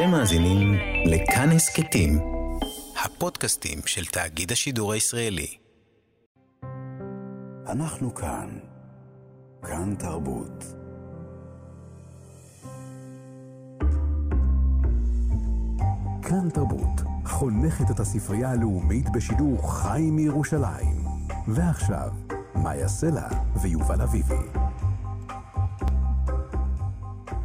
אתם מאזינים לכאן הסכתים, הפודקאסטים של תאגיד השידור הישראלי. אנחנו כאן. כאן תרבות. כאן תרבות, חונכת את הספרייה הלאומית בשידור חי מירושלים. ועכשיו, מאיה סלע ויובל אביבי.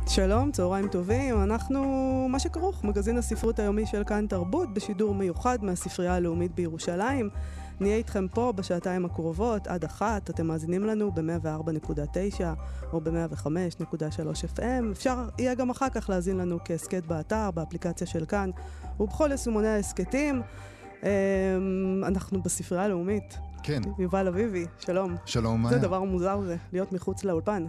שלום, צהריים טובים, אנחנו מה שכרוך, מגזין הספרות היומי של כאן תרבות, בשידור מיוחד מהספרייה הלאומית בירושלים. נהיה איתכם פה בשעתיים הקרובות עד אחת, אתם מאזינים לנו ב-104.9 או ב-105.3 FM. אפשר יהיה גם אחר כך להאזין לנו כהסכת באתר, באפליקציה של כאן ובכל יישומוני ההסכתים. אמ, אנחנו בספרייה הלאומית. כן. יובל אביבי, שלום. שלום, מאיה. זה דבר מוזר זה, להיות מחוץ לאולפן.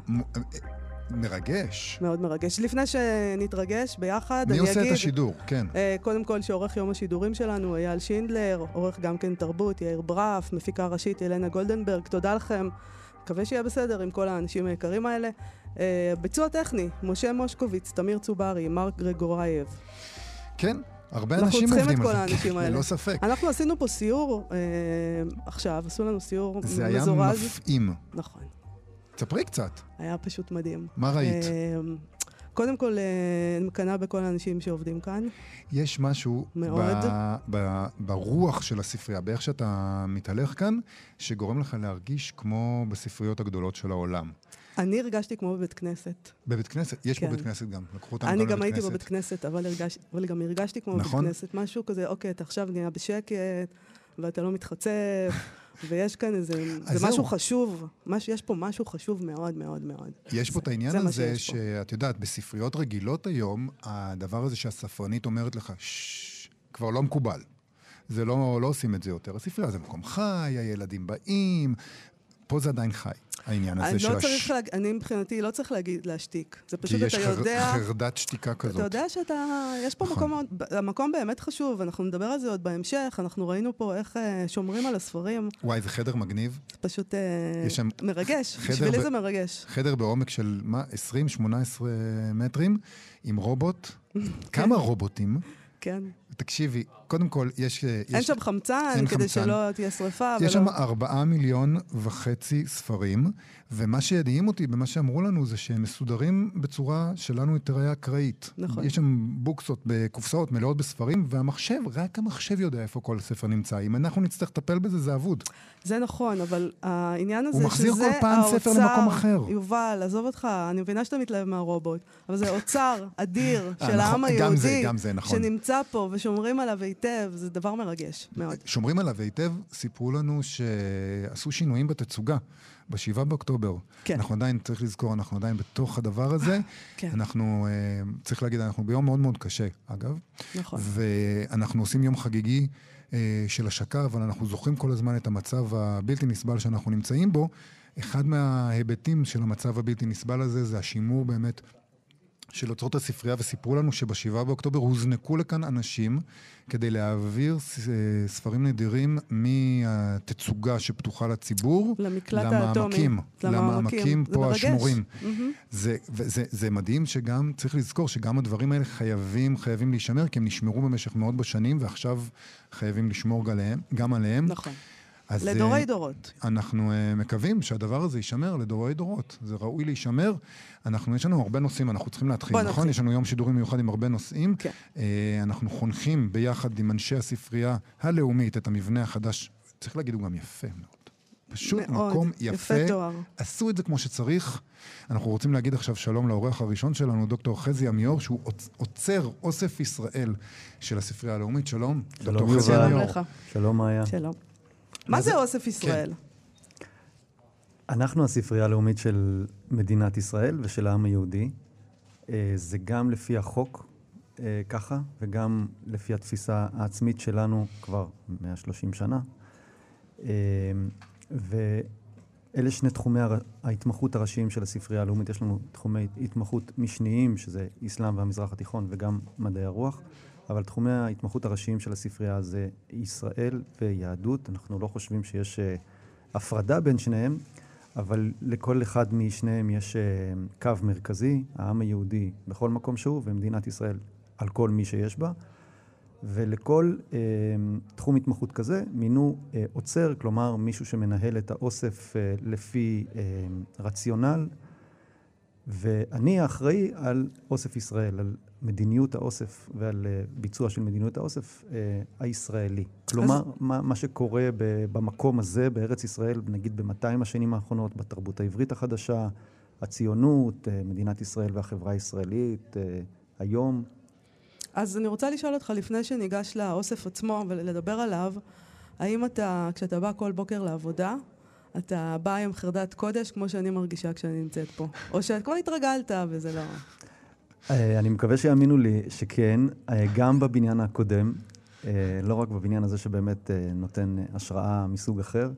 מרגש. מאוד מרגש. לפני שנתרגש ביחד, מי אני עושה אגיד... את השידור? כן. אה, קודם כל, שעורך יום השידורים שלנו, אייל שינדלר, עורך גם כן תרבות, יאיר ברף, מפיקה ראשית, ילנה גולדנברג, תודה לכם. מקווה שיהיה בסדר עם כל האנשים היקרים האלה. אה, ביצוע טכני, משה מושקוביץ, תמיר צוברי, מרק גרגורייב. כן, הרבה אנחנו אנשים צריכים עובדים את כל על זה. האנשים כן, האלה. ללא ספק. אנחנו עשינו פה סיור אה, עכשיו, עשו לנו סיור זה היה מזורז. מפעים. נכון, ספרי קצת, היה פשוט מדהים. מה ראית? אה, קודם כל, אני מקנאה בכל האנשים שעובדים כאן. יש משהו מאוד. ב- ב- ברוח של הספרייה, באיך שאתה מתהלך כאן, שגורם לך להרגיש כמו בספריות הגדולות של העולם. אני הרגשתי כמו בבית כנסת. בבית כנסת, יש פה כן. בית כנסת גם, לקחו אותנו אני גם גם לבית הייתי כנסת. בבית כנסת, אבל, הרגש, אבל גם הרגשתי כמו נכון. בבית כנסת, משהו כזה, אוקיי, אתה עכשיו נהיה בשקט, ואתה לא מתחצף, ויש כאן איזה, זה משהו זהו. חשוב, מש, יש פה משהו חשוב מאוד מאוד מאוד. יש פה את העניין זה הזה. שאת יודעת, בספריות רגילות היום, הדבר הזה שהספרנית אומרת לך, ששש, כבר לא מקובל. זה לא, לא עושים את זה יותר. הספרייה זה מקום חי, הילדים באים, פה זה עדיין חי, העניין הזה אני של לא הש- להג... אני מבחינתי לא צריך להגיד, להשתיק. זה פשוט, כי אתה יש חר- יודע... חרדת שתיקה אתה כזאת. יודע שאתה, יש פה נכון. מקום המקום באמת חשוב, אנחנו נדבר על זה עוד בהמשך, אנחנו ראינו פה איך אה, שומרים על הספרים, וואי, זה חדר מגניב. זה פשוט אה, יש שם מרגש, בשבילי ב- זה מרגש. חדר בעומק של מה, 20-18 מטרים, עם רובוט. כמה רובוטים? כן. תקשיבי, קודם כל, יש... אין יש- שם חמצן, אין כדי חמצן. שלא תהיה שריפה. יש ולא- שם ארבעה מיליון וחצי ספרים, ומה שהדהים אותי במה שאמרו לנו זה שהם מסודרים בצורה שלנו תראה אקראית. נכון. יש שם בוקסות בקופסאות מלאות בספרים, והמחשב, רק המחשב יודע איפה כל ספר נמצא. אם אנחנו נצטרך לטפל בזה, זה אבוד. זה נכון, אבל העניין הזה הוא מחזיר שזה כל פעם ספר האוצר- למקום אחר. יובל, עזוב אותך, אני מבינה שאתה מתלהב מהרובוט, אבל זה אוצר אדיר אה, של העם נכון, היהודי, גם זה, גם זה, נכון. שנמצא פה ושומרים עליו היטב, זה דבר מרגש מאוד. שומרים עליו היטב, סיפרו לנו שעשו שינויים בתצוגה. ב-7 באוקטובר. כן. אנחנו עדיין, צריך לזכור, אנחנו עדיין בתוך הדבר הזה. כן. אנחנו, אה, צריך להגיד, אנחנו ביום מאוד מאוד קשה, אגב. נכון. ואנחנו עושים יום חגיגי אה, של השקה, אבל אנחנו זוכרים כל הזמן את המצב הבלתי נסבל שאנחנו נמצאים בו. אחד מההיבטים של המצב הבלתי נסבל הזה זה השימור באמת של אוצרות הספרייה, וסיפרו לנו שבשבעה באוקטובר הוזנקו לכאן אנשים כדי להעביר אה, ספרים נדירים מהתצוגה שפתוחה לציבור למקלט האטומי. למעמקים, למעמקים. למעמקים זה פה מרגש. השמורים. מהמם. זה, וזה, זה מדהים שגם, צריך לזכור שגם הדברים האלה חייבים, חייבים להישמר, כי הם נשמרו במשך מאות בשנים, ועכשיו חייבים לשמור גם עליהם. נכון. אז, לדורי אה, דורות. אנחנו uh, מקווים שהדבר הזה יישמר לדורי דורות. זה ראוי להישמר. אנחנו, יש לנו הרבה נושאים, אנחנו צריכים להתחיל, נכון? נתחיל. יש לנו יום שידורים מיוחד עם הרבה נושאים. כן. Uh, אנחנו חונכים ביחד עם אנשי הספרייה הלאומית את המבנה החדש. צריך להגיד, הוא גם יפה מאוד. פשוט מאוד. מקום יפה יפה. תואר. עשו את זה כמו שצריך. אנחנו רוצים להגיד עכשיו שלום לאורח הראשון שלנו, דוקטור חזי עמיור, שהוא עוצר אוסף ישראל של הספרייה הלאומית. שלום. שלום, דוקטור חזי יובל. עמיור. לך. שלום מאיה. שלום. מה זה אוסף ישראל? אנחנו הספרייה הלאומית של מדינת ישראל ושל העם היהודי. אה, זה גם לפי החוק אה, ככה, וגם לפי התפיסה העצמית שלנו כבר 130 שנה. אה, ואלה שני תחומי ההתמחות הראשיים של הספרייה הלאומית. יש לנו תחומי התמחות משניים, שזה אסלאם והמזרח התיכון וגם מדעי הרוח. אבל תחומי ההתמחות הראשיים של הספרייה זה ישראל ויהדות. אנחנו לא חושבים שיש אה, הפרדה בין שניהם, אבל לכל אחד משניהם יש אה, קו מרכזי, העם היהודי בכל מקום שהוא, ומדינת ישראל על כל מי שיש בה. ולכל אה, תחום התמחות כזה מינו אה, עוצר, כלומר מישהו שמנהל את האוסף אה, לפי אה, רציונל, ואני האחראי על אוסף ישראל, על מדיניות האוסף ועל אה, ביצוע של מדיניות האוסף אה, הישראלי. כלומר, אז... מה, מה שקורה במקום הזה, בארץ ישראל, נגיד ב-200 השנים האחרונות, בתרבות העברית החדשה, הציונות, אה, מדינת ישראל והחברה הישראלית, אה, היום. אז אני רוצה לשאול אותך, לפני שניגש לאוסף עצמו ולדבר עליו, האם אתה, כשאתה בא כל בוקר לעבודה, אתה בא עם חרדת קודש, כמו שאני מרגישה כשאני נמצאת פה? או שאת כבר התרגלת וזה לא... אה, אני מקווה שיאמינו לי שכן, אה, גם בבניין הקודם, אה, לא רק בבניין הזה שבאמת נותן השראה מסוג אחר.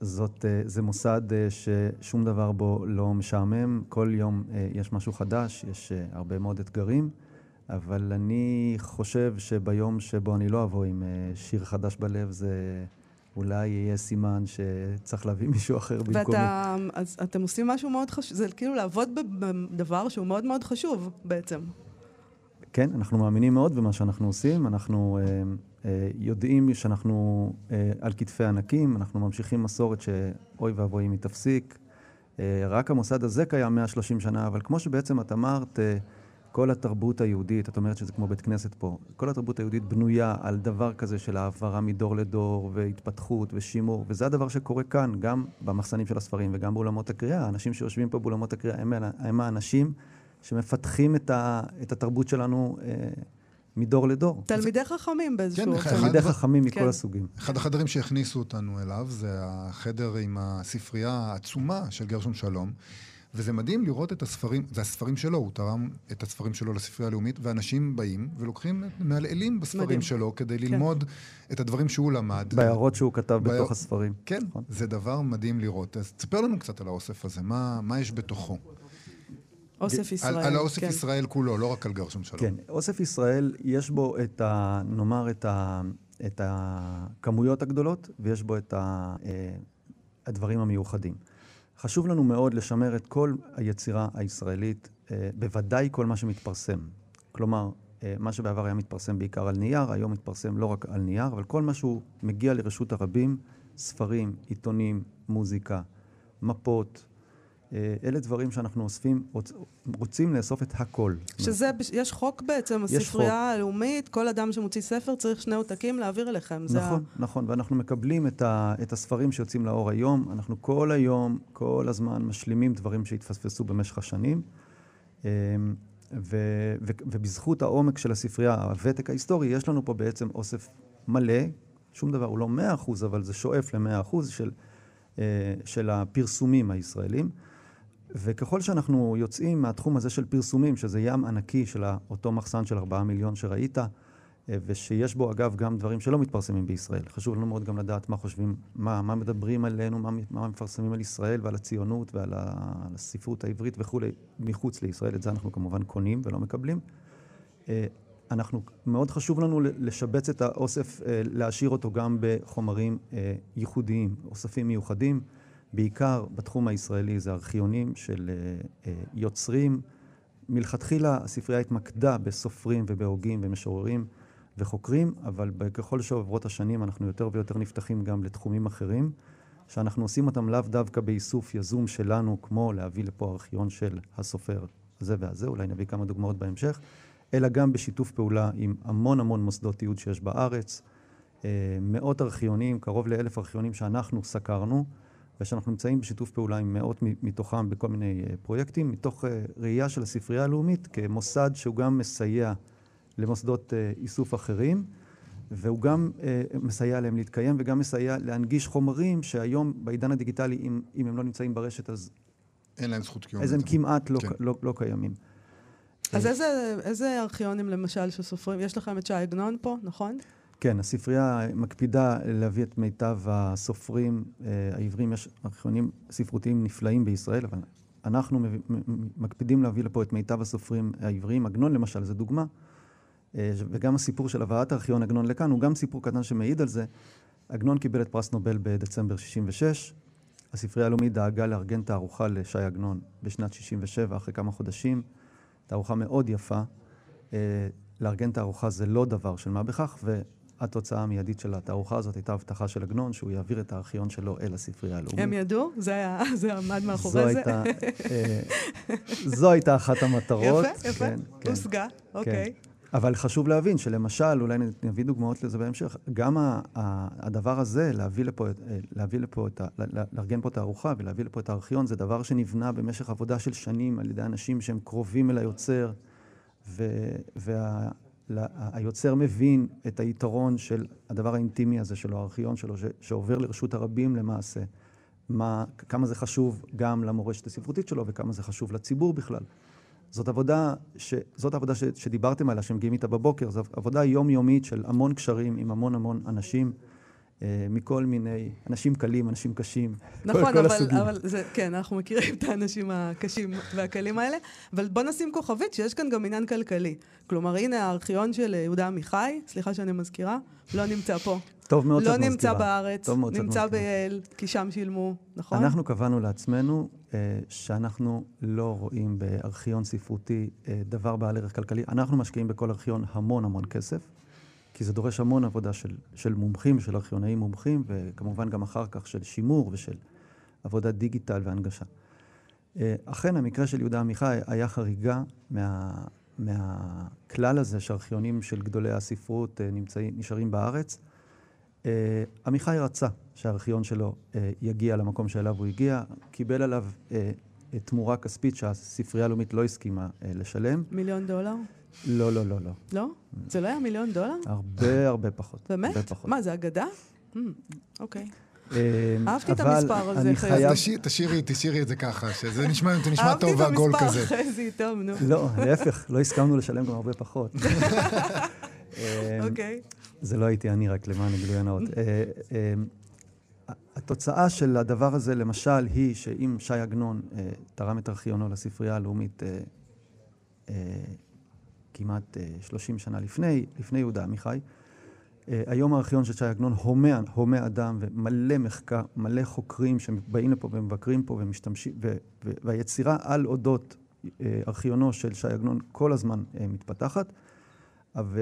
זאת, זה מוסד ששום דבר בו לא משעמם, כל יום יש משהו חדש, יש הרבה מאוד אתגרים. אבל אני חושב שביום שבו אני לא אבוא עם שיר חדש בלב, זה אולי יהיה סימן שצריך להביא מישהו אחר במקומי. ואתה, אז אתם עושים משהו מאוד חשוב, זה כאילו לעבוד בדבר שהוא מאוד מאוד חשוב בעצם. כן, אנחנו מאמינים מאוד במה שאנחנו עושים. אנחנו אה, אה, יודעים שאנחנו אה, על כתפי ענקים, אנחנו ממשיכים מסורת שאוי ואבוי אם היא תפסיק. אה, רק המוסד הזה קיים 130 שנה, אבל כמו שבעצם את אמרת, אה, כל התרבות היהודית, את אומרת שזה כמו בית כנסת פה, כל התרבות היהודית בנויה על דבר כזה של העברה מדור לדור והתפתחות ושימור, וזה הדבר שקורה כאן, גם במחסנים של הספרים וגם באולמות הקריאה. האנשים שיושבים פה באולמות הקריאה הם, הם האנשים שמפתחים את, ה, את התרבות שלנו אה, מדור לדור. תלמידי חכמים באיזשהו... כן, תלמידי חכמים מכל כן. הסוגים. אחד החדרים שהכניסו אותנו אליו זה החדר עם הספרייה העצומה של גרשון שלום. וזה מדהים לראות את הספרים, זה הספרים שלו, הוא תרם את הספרים שלו לספרייה הלאומית, ואנשים באים ולוקחים, מעלעלים בספרים מדהים. שלו כדי כן. ללמוד את הדברים שהוא למד. בהערות שהוא כתב ב... בתוך הספרים. כן, נכון. זה דבר מדהים לראות. אז תספר לנו קצת על האוסף הזה, מה, מה יש בתוכו? אוסף ישראל. על, על האוסף כן. ישראל כולו, לא רק על גרשון שלום. כן, אוסף ישראל, יש בו את ה... נאמר את, ה, את הכמויות הגדולות, ויש בו את ה, אה, הדברים המיוחדים. חשוב לנו מאוד לשמר את כל היצירה הישראלית, אה, בוודאי כל מה שמתפרסם. כלומר, אה, מה שבעבר היה מתפרסם בעיקר על נייר, היום מתפרסם לא רק על נייר, אבל כל מה שהוא מגיע לרשות הרבים, ספרים, עיתונים, מוזיקה, מפות, אלה דברים שאנחנו אוספים, רוצים לאסוף את הכל. שזה, יש חוק בעצם, הספרייה הלאומית, כל אדם שמוציא ספר צריך שני עותקים להעביר אליכם. נכון, ה... נכון, ואנחנו מקבלים את, ה, את הספרים שיוצאים לאור היום, אנחנו כל היום, כל הזמן משלימים דברים שהתפספסו במשך השנים. אה, ו, ו, ובזכות העומק של הספרייה, הוותק ההיסטורי, יש לנו פה בעצם אוסף מלא, שום דבר הוא לא מאה אחוז, אבל זה שואף למאה אחוז של, אה, של הפרסומים הישראלים. וככל שאנחנו יוצאים מהתחום הזה של פרסומים, שזה ים ענקי של אותו מחסן של 4 מיליון שראית, אה, ושיש בו אגב גם דברים שלא מתפרסמים בישראל. חשוב לנו מאוד גם לדעת מה חושבים, מה, מה מדברים עלינו, מה, מה מפרסמים על ישראל ועל הציונות ועל הספרות העברית וכולי מחוץ לישראל. את זה אנחנו כמובן קונים ולא מקבלים. אה, אנחנו, מאוד חשוב לנו לשבץ את האוסף, אה, להשאיר אותו גם בחומרים ייחודיים, אוספים מיוחדים. בעיקר בתחום הישראלי זה ארכיונים של uh, uh, יוצרים. מלכתחילה הספרייה התמקדה בסופרים ובהוגים ומשוררים וחוקרים, אבל ככל שעוברות השנים אנחנו יותר ויותר נפתחים גם לתחומים אחרים, שאנחנו עושים אותם לאו דווקא באיסוף יזום שלנו, כמו להביא לפה ארכיון של הסופר הזה והזה, אולי נביא כמה דוגמאות בהמשך, אלא גם בשיתוף פעולה עם המון המון מוסדות תיעוד שיש בארץ, אה, מאות ארכיונים, קרוב לאלף ארכיונים שאנחנו סקרנו. ושאנחנו נמצאים בשיתוף פעולה עם מאות מתוכם בכל מיני uh, פרויקטים, מתוך uh, ראייה של הספרייה הלאומית כמוסד שהוא גם מסייע למוסדות uh, איסוף אחרים, והוא גם מסייע להם להתקיים וגם מסייע להנגיש חומרים שהיום בעידן הדיגיטלי, אם, אם הם לא נמצאים ברשת, אז... אין להם זכות קיום. אז הם כמעט לא, כן. לא, לא קיימים. אז איזה, איזה ארכיונים למשל שסופרים? יש לכם את שי עגנון פה, נכון? כן, הספרייה מקפידה להביא את מיטב הסופרים אה, העברים. יש ארכיונים ספרותיים נפלאים בישראל, אבל אנחנו מקפידים להביא לפה את מיטב הסופרים העבריים. עגנון למשל, זו דוגמה. אה, וגם הסיפור של הבאת ארכיון עגנון לכאן הוא גם סיפור קטן שמעיד על זה. עגנון קיבל את פרס נובל בדצמבר 66. הספרייה הלאומית דאגה לארגן תערוכה לשי עגנון בשנת 67, אחרי כמה חודשים. תערוכה מאוד יפה. לארגן תערוכה זה לא דבר של מה בכך, והתוצאה המיידית של התערוכה הזאת הייתה הבטחה של עגנון, שהוא יעביר את הארכיון שלו אל הספרייה הלאומית. הם ידעו? זה היה, זה עמד מאחורי זה? הייתה, אה, זו הייתה אחת המטרות. יפה, יפה, כן, כן. הושגה, כן. אוקיי. אבל חשוב להבין שלמשל, אולי נביא דוגמאות לזה בהמשך, גם הדבר הזה, להביא לפה, אה, להביא לפה את ה... לארגן פה את הארוחה ולהביא לפה את הארכיון, זה דבר שנבנה במשך עבודה של שנים על ידי אנשים שהם קרובים אל היוצר, והיוצר וה, מבין את היתרון של הדבר האינטימי הזה שלו, הארכיון שלו, שעובר לרשות הרבים למעשה. מה, כמה זה חשוב גם למורשת הספרותית שלו וכמה זה חשוב לציבור בכלל. זאת עבודה, ש, זאת עבודה ש, שדיברתם עליה, שמגיעים איתה בבוקר, זו עבודה יומיומית של המון קשרים עם המון המון אנשים. אה, מכל מיני אנשים קלים, אנשים קשים, נכון, כל, כל אבל, הסוגים. אבל זה, כן, אנחנו מכירים את האנשים הקשים והקלים האלה, אבל בוא נשים כוכבית שיש כאן גם עניין כלכלי. כלומר, הנה הארכיון של יהודה עמיחי, סליחה שאני מזכירה, לא נמצא פה. טוב מאוד לא שאת מזכירה. לא נמצא בארץ, נמצא בייל, כי שם שילמו, נכון? אנחנו קבענו לעצמנו אה, שאנחנו לא רואים בארכיון ספרותי אה, דבר בעל ערך כלכלי. אנחנו משקיעים בכל ארכיון המון המון כסף. כי זה דורש המון עבודה של, של מומחים, של ארכיונאים מומחים, וכמובן גם אחר כך של שימור ושל עבודת דיגיטל והנגשה. אה, אכן, המקרה של יהודה עמיחי היה חריגה מה, מהכלל הזה שארכיונים של גדולי הספרות אה, נמצאים, נשארים בארץ. אה, עמיחי רצה שהארכיון שלו יגיע למקום שאליו הוא הגיע, קיבל עליו תמורה כספית שהספרייה הלאומית לא הסכימה לשלם. מיליון דולר? לא, לא, לא, לא. לא? זה לא היה מיליון דולר? הרבה, הרבה פחות. באמת? הרבה פחות. מה, זה אגדה? Hmm, אוקיי. אמ, אהבתי את המספר הזה. חייב... תשאירי, תשאירי את זה ככה, שזה נשמע, טוב והגול כזה. אהבתי את המספר, חזי, טוב, נו. לא, להפך, לא הסכמנו לשלם גם הרבה פחות. אמ, אוקיי. זה לא הייתי אני, רק למען הגילוי הנאות. אה, התוצאה של הדבר הזה, למשל, היא שאם שי עגנון אה, תרם את ארכיונו לספרייה הלאומית אה, כמעט 30 אה, שנה לפני, לפני יהודה עמיחי. אה, היום הארכיון של שי עגנון הומה, הומה אדם ומלא מחקר, מלא חוקרים שבאים לפה ומבקרים פה ומשתמשים, ו, ו, והיצירה על אודות אה, ארכיונו של שי עגנון כל הזמן מתפתחת. ו,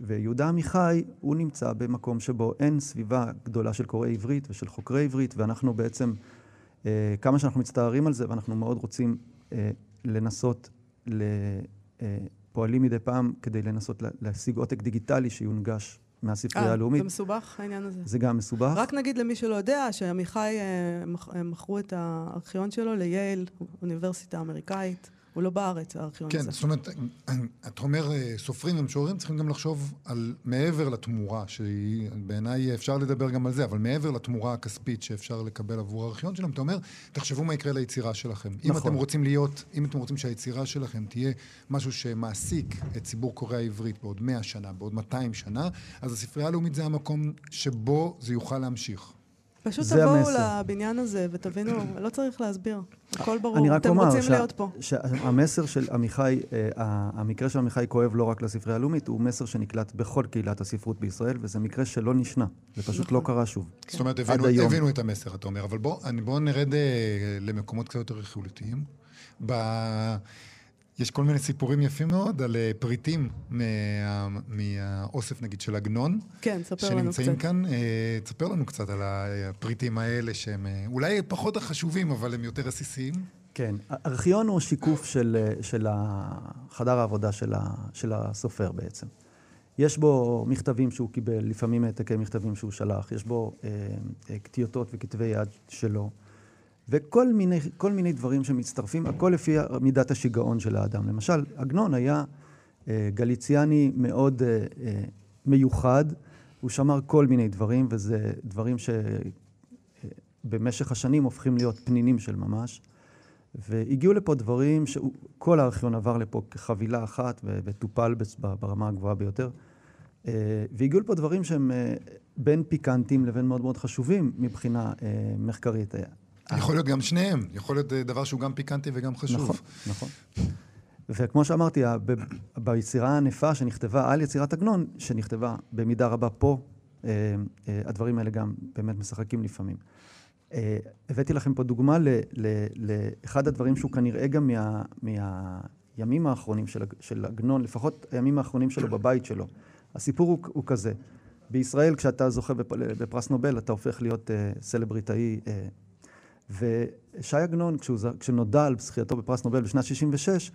ויהודה עמיחי, הוא נמצא במקום שבו אין סביבה גדולה של קוראי עברית ושל חוקרי עברית, ואנחנו בעצם, כמה שאנחנו מצטערים על זה, ואנחנו מאוד רוצים לנסות ל... פועלים מדי פעם כדי לנסות להשיג עותק דיגיטלי שיונגש מהספרייה הלאומית. זה מסובך העניין הזה? זה גם מסובך. רק נגיד למי שלא יודע, שעמיחי אה, מכרו את הארכיון שלו לייל, אוניברסיטה אמריקאית. הוא לא בארץ, הארכיון כן, הזה. כן, זאת אומרת, אתה אומר, אה, סופרים ומשוררים צריכים גם לחשוב על מעבר לתמורה, שהיא, בעיניי אפשר לדבר גם על זה, אבל מעבר לתמורה הכספית שאפשר לקבל עבור הארכיון שלהם, אתה אומר, תחשבו מה יקרה ליצירה שלכם. נכון. אם אתם רוצים להיות, אם אתם רוצים שהיצירה שלכם תהיה משהו שמעסיק את ציבור קוראי העברית בעוד 100 שנה, בעוד 200 שנה, אז הספרייה הלאומית זה המקום שבו זה יוכל להמשיך. פשוט תבואו המסר. לבניין הזה ותבינו, לא צריך להסביר, הכל ברור. אתם רוצים שה, להיות פה. שהמסר של עמיחי, אה, המקרה של עמיחי כואב לא רק לספרייה הלאומית, הוא מסר שנקלט בכל קהילת הספרות בישראל, וזה מקרה שלא נשנה, זה פשוט לא קרה שוב. כן. זאת אומרת, הבינו, הבינו את המסר, אתה אומר, אבל בואו בוא נרד אה, למקומות קצת יותר רכיולתיים. יש כל מיני סיפורים יפים מאוד על אה, פריטים מהאוסף נגיד של עגנון. כן, ספר לנו קצת. שנמצאים כאן. אה, תספר לנו קצת על הפריטים האלה שהם אה, אולי פחות החשובים, אבל הם יותר עסיסיים. כן, ארכיון הוא שיקוף של, של חדר העבודה של, ה, של הסופר בעצם. יש בו מכתבים שהוא קיבל, לפעמים העתקי מכתבים שהוא שלח, יש בו אה, קטיוטות וכתבי יד שלו. וכל מיני, מיני דברים שמצטרפים, הכל לפי מידת השיגעון של האדם. למשל, עגנון היה אה, גליציאני מאוד אה, אה, מיוחד, הוא שמר כל מיני דברים, וזה דברים שבמשך השנים הופכים להיות פנינים של ממש. והגיעו לפה דברים שכל הארכיון עבר לפה כחבילה אחת וטופל ברמה הגבוהה ביותר. והגיעו לפה דברים שהם בין פיקנטים לבין מאוד מאוד חשובים מבחינה מחקרית. יכול להיות גם שניהם, יכול להיות אה, דבר שהוא גם פיקנטי וגם חשוב. נכון, נכון. וכמו שאמרתי, ביצירה הענפה שנכתבה על יצירת עגנון, שנכתבה במידה רבה פה, אה, אה, הדברים האלה גם באמת משחקים לפעמים. הבאתי לכם פה דוגמה לאחד הדברים שהוא כנראה גם מה, הימים האחרונים של, של עגנון, לפחות הימים האחרונים שלו בבית שלו. הסיפור הוא, הוא כזה, בישראל כשאתה זוכה בפרס נובל אתה הופך להיות uh, סלבריטאי. ושי עגנון, כשנודע על זכייתו בפרס נובל בשנת 66',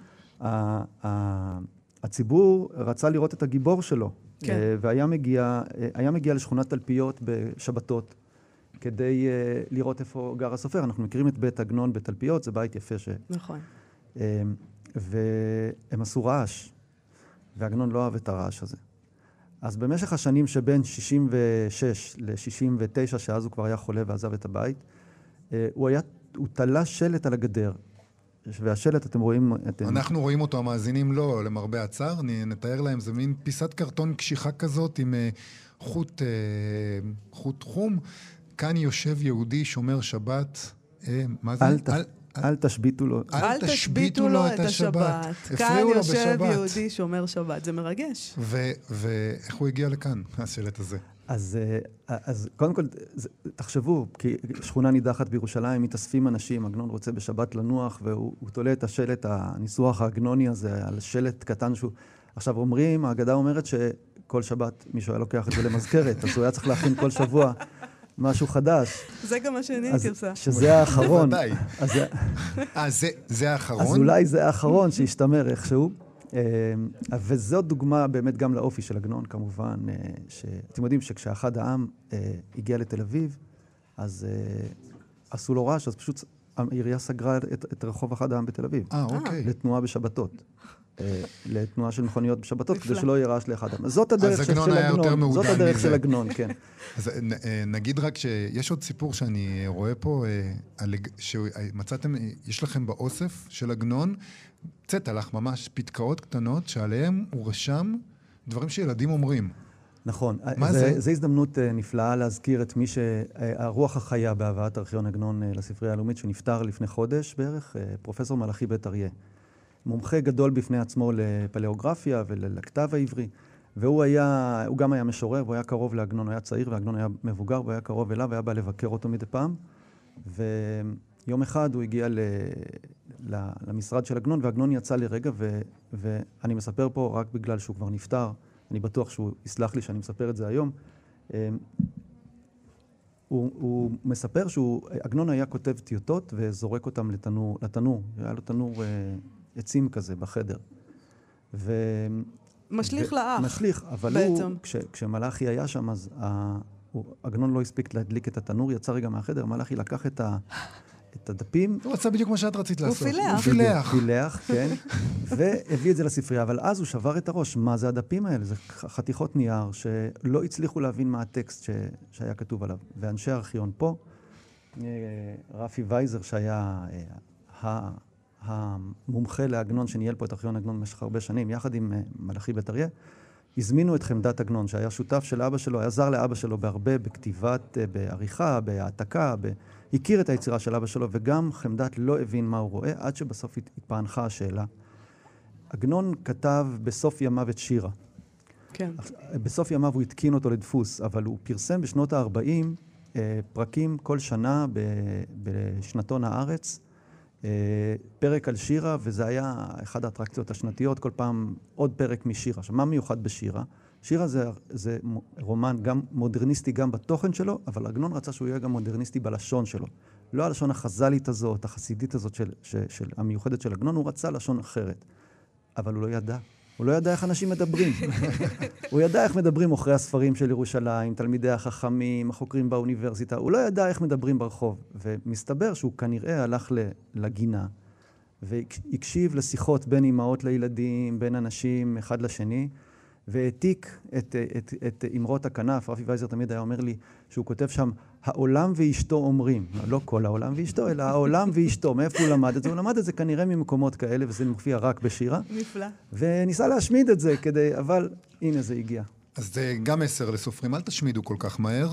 הציבור רצה לראות את הגיבור שלו, כן. אה, והיה מגיע, אה, מגיע לשכונת תלפיות בשבתות כדי אה, לראות איפה גר הסופר. אנחנו מכירים את בית עגנון בתלפיות, זה בית יפה ש... נכון. והם עשו רעש, ועגנון לא אהב את הרעש הזה. אז במשך השנים שבין 66 ל-69, שאז הוא כבר היה חולה ועזב את הבית, הוא היה, הוא תלה שלט על הגדר. והשלט, אתם רואים... אתם... אנחנו רואים אותו, המאזינים לא, למרבה הצער. נתאר להם, זה מין פיסת קרטון קשיחה כזאת עם uh, חוט, uh, חוט חום. כאן יושב יהודי שומר שבת. מה זה? אל, ת... אל, אל תשביתו לו. אל תשביתו לו את השבת. כאן יושב יהודי שומר שבת. זה מרגש. ואיך הוא הגיע לכאן, השלט הזה? אז, אה, אז קודם כל, תחשבו, כי שכונה נידחת בירושלים, מתאספים אנשים, עגנון רוצה בשבת לנוח, והוא תולה את השלט, הניסוח העגנוני הזה, על שלט קטן שהוא... עכשיו אומרים, האגדה אומרת שכל שבת מישהו היה לוקח את זה למזכרת, אז הוא היה צריך להכין כל שבוע משהו חדש. זה גם מה שאני הייתי עושה. שזה האחרון. בוודאי. אה, זה האחרון? אז אולי זה האחרון שהשתמר איכשהו. אה, וזאת דוגמה באמת גם לאופי של עגנון, כמובן, אה, שאתם יודעים שכשאחד העם אה, הגיע לתל אביב, אז עשו לו רעש, אז פשוט העירייה סגרה את, את רחוב אחד העם בתל אביב. אה, אוקיי. לתנועה בשבתות. לתנועה של מכוניות בשבתות, כדי שלא יהיה רעש לאחד העם. זאת הדרך של עגנון. זאת הדרך של עגנון, כן. אז נגיד רק שיש עוד סיפור שאני רואה פה, שמצאתם, יש לכם באוסף של עגנון צטלח, ממש פתקאות קטנות שעליהן הוא רשם דברים שילדים אומרים. נכון. מה זה? זה? זו הזדמנות uh, נפלאה להזכיר את מי שהרוח החיה בהבאת ארכיון עגנון uh, לספרייה הלאומית, שנפטר לפני חודש בערך, פרופסור מלאכי בית אריה. מומחה גדול בפני עצמו לפלאוגרפיה ולכתב העברי, והוא היה, הוא גם היה משורר, והוא היה קרוב לעגנון, הוא היה צעיר ועגנון היה מבוגר, והוא היה קרוב אליו, היה בא לבקר אותו מדי פעם. ויום אחד הוא הגיע ל... למשרד של עגנון, ועגנון יצא לרגע, ו, ואני מספר פה רק בגלל שהוא כבר נפטר, אני בטוח שהוא יסלח לי שאני מספר את זה היום. אמ, הוא, הוא מספר שעגנון היה כותב טיוטות וזורק אותם לתנור, לתנור. היה לו תנור אה, עצים כזה בחדר. ו... משליך ו... לאח. משליך, אבל בעצם. הוא, כש, כשמלאכי היה שם, אז עגנון לא הספיק להדליק את התנור, יצא רגע מהחדר, מלאכי לקח את, ה, את הדפים. הוא עשה בדיוק מה שאת רצית לעשות. הוא פילח. הוא פילח. פילח, כן. והביא את זה לספרייה, אבל אז הוא שבר את הראש. מה זה הדפים האלה? זה חתיכות נייר שלא הצליחו להבין מה הטקסט ש... שהיה כתוב עליו. ואנשי הארכיון פה, אה, רפי וייזר, שהיה אה, המומחה לעגנון, שניהל פה את ארכיון עגנון במשך הרבה שנים, יחד עם אה, מלאכי בית אריה, הזמינו את חמדת עגנון, שהיה שותף של אבא שלו, היה זר לאבא שלו בהרבה, בכתיבת, בעריכה, בהעתקה, ב... הכיר את היצירה של אבא שלו, וגם חמדת לא הבין מה הוא רואה, עד שבסוף התפענחה השאלה. עגנון כתב בסוף ימיו את שירה. כן. בסוף ימיו הוא התקין אותו לדפוס, אבל הוא פרסם בשנות ה-40 אה, פרקים כל שנה בשנתון הארץ, אה, פרק על שירה, וזה היה אחת האטרקציות השנתיות, כל פעם עוד פרק משירה. עכשיו, מה מיוחד בשירה? שירה זה, זה רומן גם מודרניסטי גם בתוכן שלו, אבל עגנון רצה שהוא יהיה גם מודרניסטי בלשון שלו. לא הלשון החז"לית הזאת, החסידית הזאת של, של, של, המיוחדת של עגנון, הוא רצה לשון אחרת. אבל הוא לא ידע. הוא לא ידע איך אנשים מדברים. הוא ידע איך מדברים מוכרי הספרים של ירושלים, תלמידי החכמים, החוקרים באוניברסיטה. הוא לא ידע איך מדברים ברחוב. ומסתבר שהוא כנראה הלך לגינה והקשיב לשיחות בין אימהות לילדים, בין אנשים, אחד לשני. והעתיק את, את, את אמרות הכנף. רפי וייזר תמיד היה אומר לי שהוא כותב שם, העולם ואשתו אומרים. לא כל העולם ואשתו, אלא העולם ואשתו. מאיפה הוא למד את זה? הוא למד את זה כנראה ממקומות כאלה, וזה מופיע רק בשירה. נפלא. וניסה להשמיד את זה כדי, אבל הנה זה הגיע. אז זה גם מסר לסופרים, אל תשמידו כל כך מהר.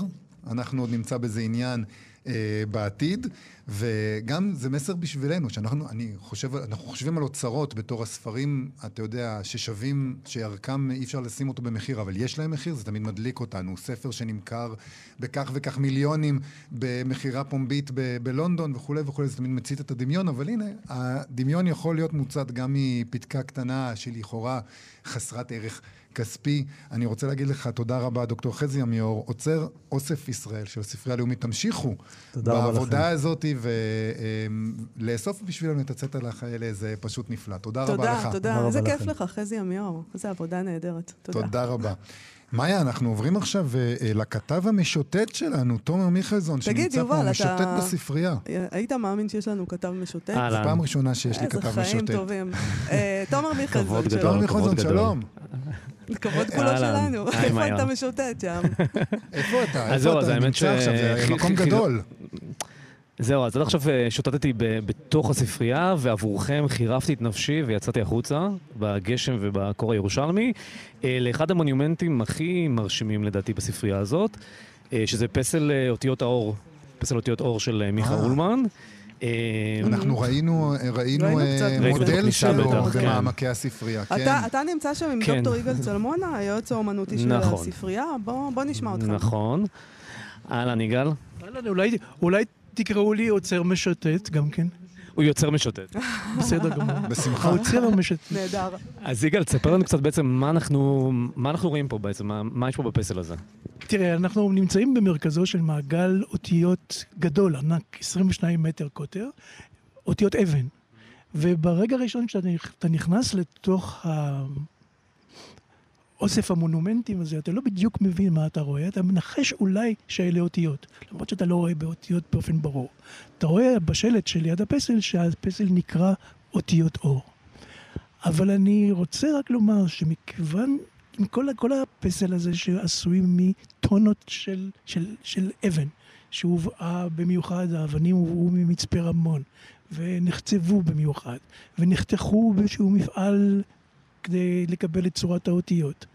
אנחנו עוד נמצא בזה עניין אה, בעתיד, וגם זה מסר בשבילנו, שאנחנו אני חושב, אנחנו חושבים על אוצרות בתור הספרים, אתה יודע, ששווים, שערכם אי אפשר לשים אותו במחיר, אבל יש להם מחיר, זה תמיד מדליק אותנו. ספר שנמכר בכך וכך מיליונים במכירה פומבית ב- בלונדון וכולי וכולי, זה תמיד מצית את הדמיון, אבל הנה, הדמיון יכול להיות מוצת גם מפתקה קטנה שלכאורה חסרת ערך. כספי. אני רוצה להגיד לך תודה רבה, דוקטור חזי עמיור, עוצר אוסף ישראל של הספרייה הלאומית. תמשיכו בעבודה הזאת ולאסוף בשבילנו את הצטלח האלה, זה פשוט נפלא. תודה, תודה רבה לך. תודה, תודה. איזה כיף לך, חזי עמיור. איזה עבודה נהדרת. תודה. תודה רבה. מאיה, אנחנו עוברים עכשיו uh, לכתב המשוטט שלנו, תומר מיכלזון, שנמצא יובל, פה, אתה... משוטט בספרייה. היית מאמין שיש לנו כתב משוטט? זו פעם ראשונה שיש לי כתב משוטט. איזה חיים טובים. תומר מיכלזון, שלום. תומר מיכלזון, שלום. כבוד כולו שלנו. איפה אתה משוטט שם? איפה אתה? איפה אתה נמצא עכשיו? זה מקום גדול. זהו, אז עד עכשיו אה, שוטטתי בתוך הספרייה, ועבורכם חירפתי את נפשי ויצאתי החוצה, בגשם ובקור הירושלמי, אה, לאחד המונומנטים הכי מרשימים לדעתי בספרייה הזאת, אה, שזה פסל אותיות האור, פסל אותיות אור של מיכה אולמן. אנחנו ראינו, ראינו מודל שלו במעמקי הספרייה, כן. אתה נמצא שם עם כן. דוקטור יגאל צלמונה, היועץ האומנותי של נכון. הספרייה, בוא נשמע אותך. נכון. אהלן, יגאל. אהלן, אולי תקראו לי עוצר משוטט גם כן. הוא יוצר משוטט. בסדר גמור. בשמחה. העוצר המשוטט. נהדר. אז יגאל, תספר לנו קצת בעצם מה אנחנו, מה אנחנו רואים פה בעצם, מה, מה יש פה בפסל הזה. תראה, אנחנו נמצאים במרכזו של מעגל אותיות גדול, ענק, 22 מטר קוטר, אותיות אבן. וברגע הראשון שאתה נכנס לתוך אוסף המונומנטים הזה, אתה לא בדיוק מבין מה אתה רואה, אתה מנחש אולי שאלה אותיות, למרות שאתה לא רואה באותיות באופן ברור. אתה רואה בשלט שליד הפסל שהפסל נקרא אותיות אור. אבל אני רוצה רק לומר שמכיוון, עם כל, כל הפסל הזה שעשוי מטונות של, של, של אבן, שהובאה במיוחד, האבנים הובאו ממצפה רמון, ונחצבו במיוחד, ונחתכו באיזשהו מפעל כדי לקבל את צורת האותיות.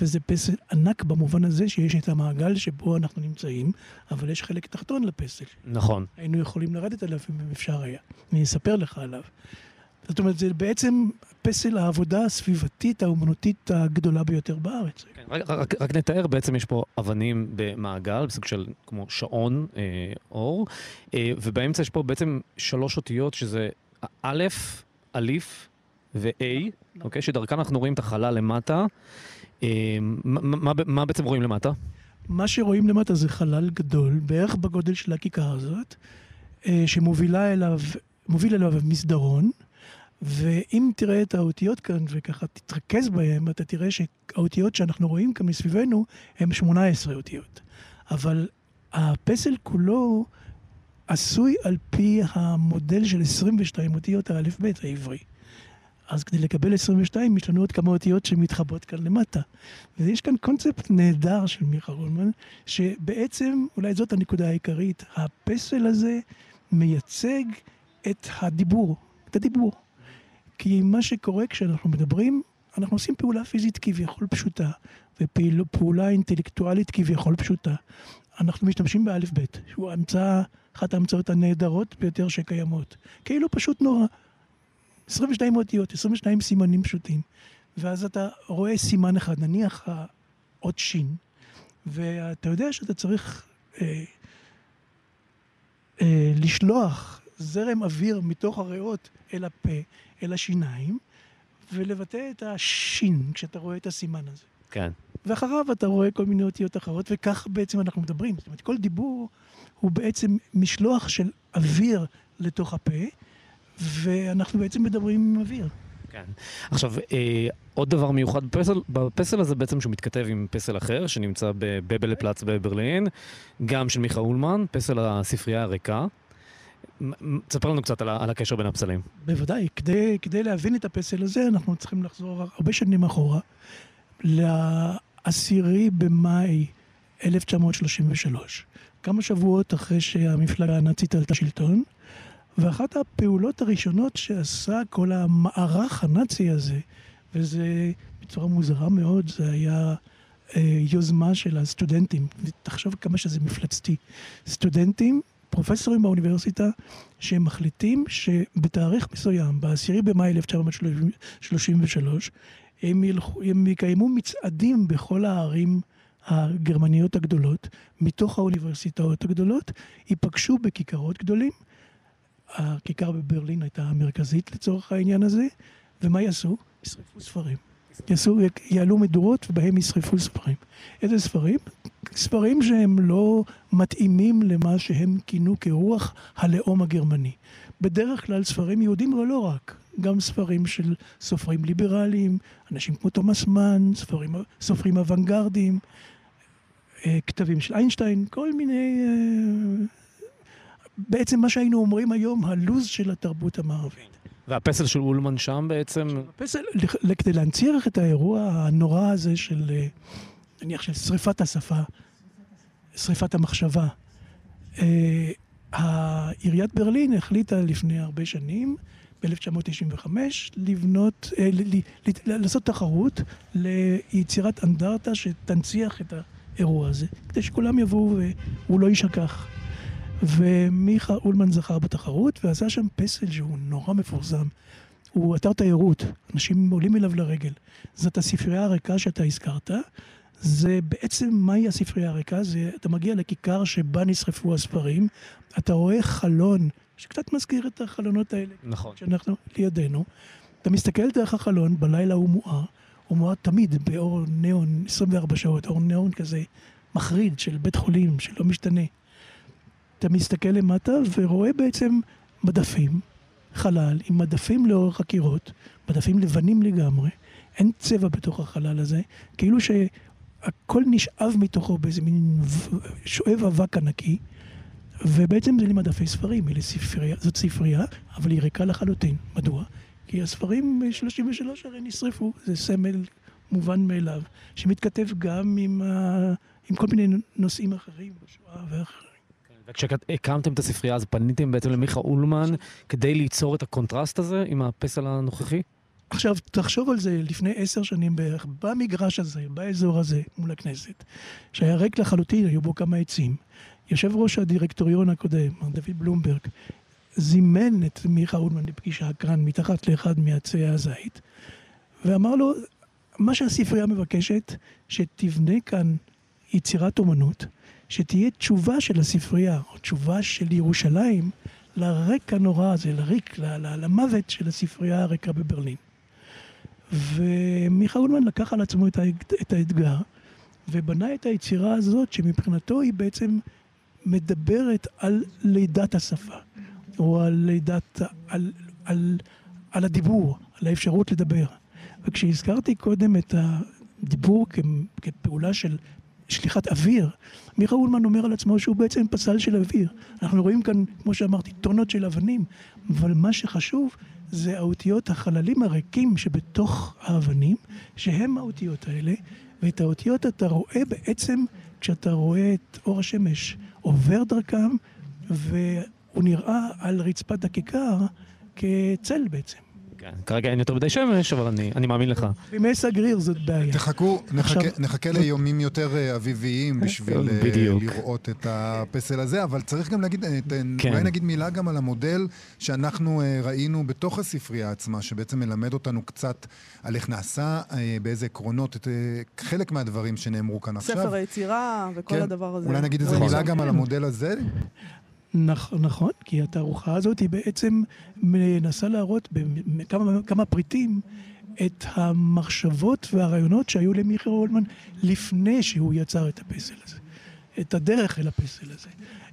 וזה פסל ענק במובן הזה שיש את המעגל שבו אנחנו נמצאים, אבל יש חלק תחתון לפסל. נכון. היינו יכולים לרדת עליו אם אפשר היה. אני אספר לך עליו. זאת אומרת, זה בעצם פסל העבודה הסביבתית האומנותית הגדולה ביותר בארץ. כן, רק, רק, רק נתאר, בעצם יש פה אבנים במעגל, בסוג של כמו שעון אה, אור, אה, ובאמצע יש פה בעצם שלוש אותיות, שזה א', אליף ו-A, אוקיי? שדרכן אנחנו רואים את החלל למטה. אה, מה בעצם רואים למטה? מה שרואים למטה זה חלל גדול, בערך בגודל של הכיכר הזאת, אה, שמובילה אליו, מוביל אליו מסדרון, ואם תראה את האותיות כאן וככה תתרכז בהן, אתה תראה שהאותיות שאנחנו רואים כאן מסביבנו הן 18 אותיות. אבל הפסל כולו עשוי על פי המודל של 22 אותיות האלף-בית העברי. אז כדי לקבל 22 יש לנו עוד כמה אותיות שמתחבאות כאן למטה. ויש כאן קונספט נהדר של מיכה רולמן, שבעצם, אולי זאת הנקודה העיקרית, הפסל הזה מייצג את הדיבור, את הדיבור. כי מה שקורה כשאנחנו מדברים, אנחנו עושים פעולה פיזית כביכול פשוטה, ופעולה אינטלקטואלית כביכול פשוטה. אנחנו משתמשים באלף בית, שהוא המצאה, אחת ההמצאות הנהדרות ביותר שקיימות. כאילו פשוט נורא. 22 אותיות, 22 סימנים פשוטים. ואז אתה רואה סימן אחד, נניח האות שין, ואתה יודע שאתה צריך אה, אה, לשלוח זרם אוויר מתוך הריאות אל הפה, אל השיניים, ולבטא את השין כשאתה רואה את הסימן הזה. כן. ואחריו אתה רואה כל מיני אותיות אחרות, וכך בעצם אנחנו מדברים. זאת אומרת, כל דיבור הוא בעצם משלוח של אוויר לתוך הפה, ואנחנו בעצם מדברים עם אוויר. כן. עכשיו, אה, עוד דבר מיוחד בפסל, בפסל הזה בעצם שהוא מתכתב עם פסל אחר, שנמצא בבבלפלץ בברלין, גם של מיכה אולמן, פסל הספרייה הריקה. תספר לנו קצת על, על הקשר בין הפסלים. בוודאי. כדי, כדי להבין את הפסל הזה, אנחנו צריכים לחזור הרבה שנים אחורה, לעשירי במאי 1933. כמה שבועות אחרי שהמפלגה הנאצית עלתה שלטון, ואחת הפעולות הראשונות שעשה כל המערך הנאצי הזה, וזה בצורה מוזרה מאוד, זה היה אה, יוזמה של הסטודנטים. תחשוב כמה שזה מפלצתי. סטודנטים פרופסורים באוניברסיטה שהם מחליטים שבתאריך מסוים, ב-10 במאי 1933, הם, ילכו, הם יקיימו מצעדים בכל הערים הגרמניות הגדולות, מתוך האוניברסיטאות הגדולות, ייפגשו בכיכרות גדולים. הכיכר בברלין הייתה המרכזית לצורך העניין הזה, ומה יעשו? ישרפו ספרים. יעשו, יעלו מדורות ובהם ישרפו ספרים. איזה ספרים? ספרים שהם לא מתאימים למה שהם כינו כרוח הלאום הגרמני. בדרך כלל ספרים יהודים, אבל לא רק. גם ספרים של סופרים ליברליים, אנשים כמו תומאס מן, ספרים, סופרים אוונגרדיים, אה, כתבים של איינשטיין, כל מיני... אה, בעצם מה שהיינו אומרים היום, הלוז של התרבות המערבית. והפסל של אולמן שם בעצם... הפסל, כדי להנציח את האירוע הנורא הזה של, אה, נניח, של שריפת השפה, שריפת המחשבה. עיריית ברלין החליטה לפני הרבה שנים, ב-1995, לבנות, לעשות תחרות ליצירת אנדרטה שתנציח את האירוע הזה, כדי שכולם יבואו והוא לא יישכח. ומיכה אולמן זכר בתחרות ועשה שם פסל שהוא נורא מפורסם. הוא אתר תיירות, אנשים עולים אליו לרגל. זאת הספרייה הריקה שאתה הזכרת. זה בעצם, מהי הספרייה הריקה? זה, אתה מגיע לכיכר שבה נשרפו הספרים, אתה רואה חלון, שקצת מזכיר את החלונות האלה. נכון. שאנחנו לידינו. אתה מסתכל דרך החלון, בלילה הוא מואר, הוא מואר תמיד באור ניאון 24 שעות, אור ניאון כזה מחריד של בית חולים, שלא משתנה. אתה מסתכל למטה ורואה בעצם מדפים, חלל, עם מדפים לאורך הקירות, מדפים לבנים לגמרי, אין צבע בתוך החלל הזה, כאילו שהכל נשאב מתוכו באיזה מין שואב אבק ענקי, ובעצם זה למדפי ספרים, ספריה, זאת ספרייה, אבל היא ריקה לחלוטין. מדוע? כי הספרים ב-33 הרי נשרפו, זה סמל מובן מאליו, שמתכתב גם עם, ה... עם כל מיני נושאים אחרים, בשואה ואחרים. וכשהקמתם את הספרייה, אז פניתם בעצם למיכה אולמן כדי ליצור את הקונטרסט הזה עם הפסל הנוכחי? עכשיו, תחשוב על זה לפני עשר שנים בערך, במגרש הזה, באזור הזה, מול הכנסת, שהיה ריק לחלוטין, היו בו כמה עצים. יושב ראש הדירקטוריון הקודם, מר דוד בלומברג, זימן את מיכה אולמן לפגישה כאן, מתחת לאחד מעצי הזית, ואמר לו, מה שהספרייה מבקשת, שתבנה כאן יצירת אומנות, שתהיה תשובה של הספרייה, או תשובה של ירושלים, לריק הנורא הזה, לריק, למוות של הספרייה הריקה בברלין. ומיכה אולמן לקח על עצמו את האתגר, ובנה את היצירה הזאת, שמבחינתו היא בעצם מדברת על לידת השפה, או על לידת, על, על, על הדיבור, על האפשרות לדבר. וכשהזכרתי קודם את הדיבור כפעולה של שליחת אוויר, מיכה אולמן אומר על עצמו שהוא בעצם פסל של אוויר. אנחנו רואים כאן, כמו שאמרתי, טונות של אבנים, אבל מה שחשוב זה האותיות, החללים הריקים שבתוך האבנים, שהם האותיות האלה, ואת האותיות אתה רואה בעצם כשאתה רואה את אור השמש עובר דרכם, והוא נראה על רצפת הכיכר כצל בעצם. כן, כרגע אין יותר מדי שמש, אבל אני, אני מאמין לך. בימי סגריר זאת בעיה. תחכו, נחכה, עכשיו... נחכה ליומים יותר אה, אביביים בשביל אה, בדיוק. לראות את הפסל הזה, אבל צריך גם להגיד, אה, כן. אולי נגיד מילה גם על המודל שאנחנו ראינו בתוך הספרייה עצמה, שבעצם מלמד אותנו קצת על איך נעשה, באיזה עקרונות, את חלק מהדברים שנאמרו כאן עכשיו. ספר היצירה וכל כן. הדבר הזה. אולי נגיד איזה מילה גם על המודל הזה? נכ, נכון, כי התערוכה הזאת היא בעצם מנסה להראות בכמה פריטים את המחשבות והרעיונות שהיו למיכר הולמן לפני שהוא יצר את הפסל הזה, את הדרך אל הפסל הזה.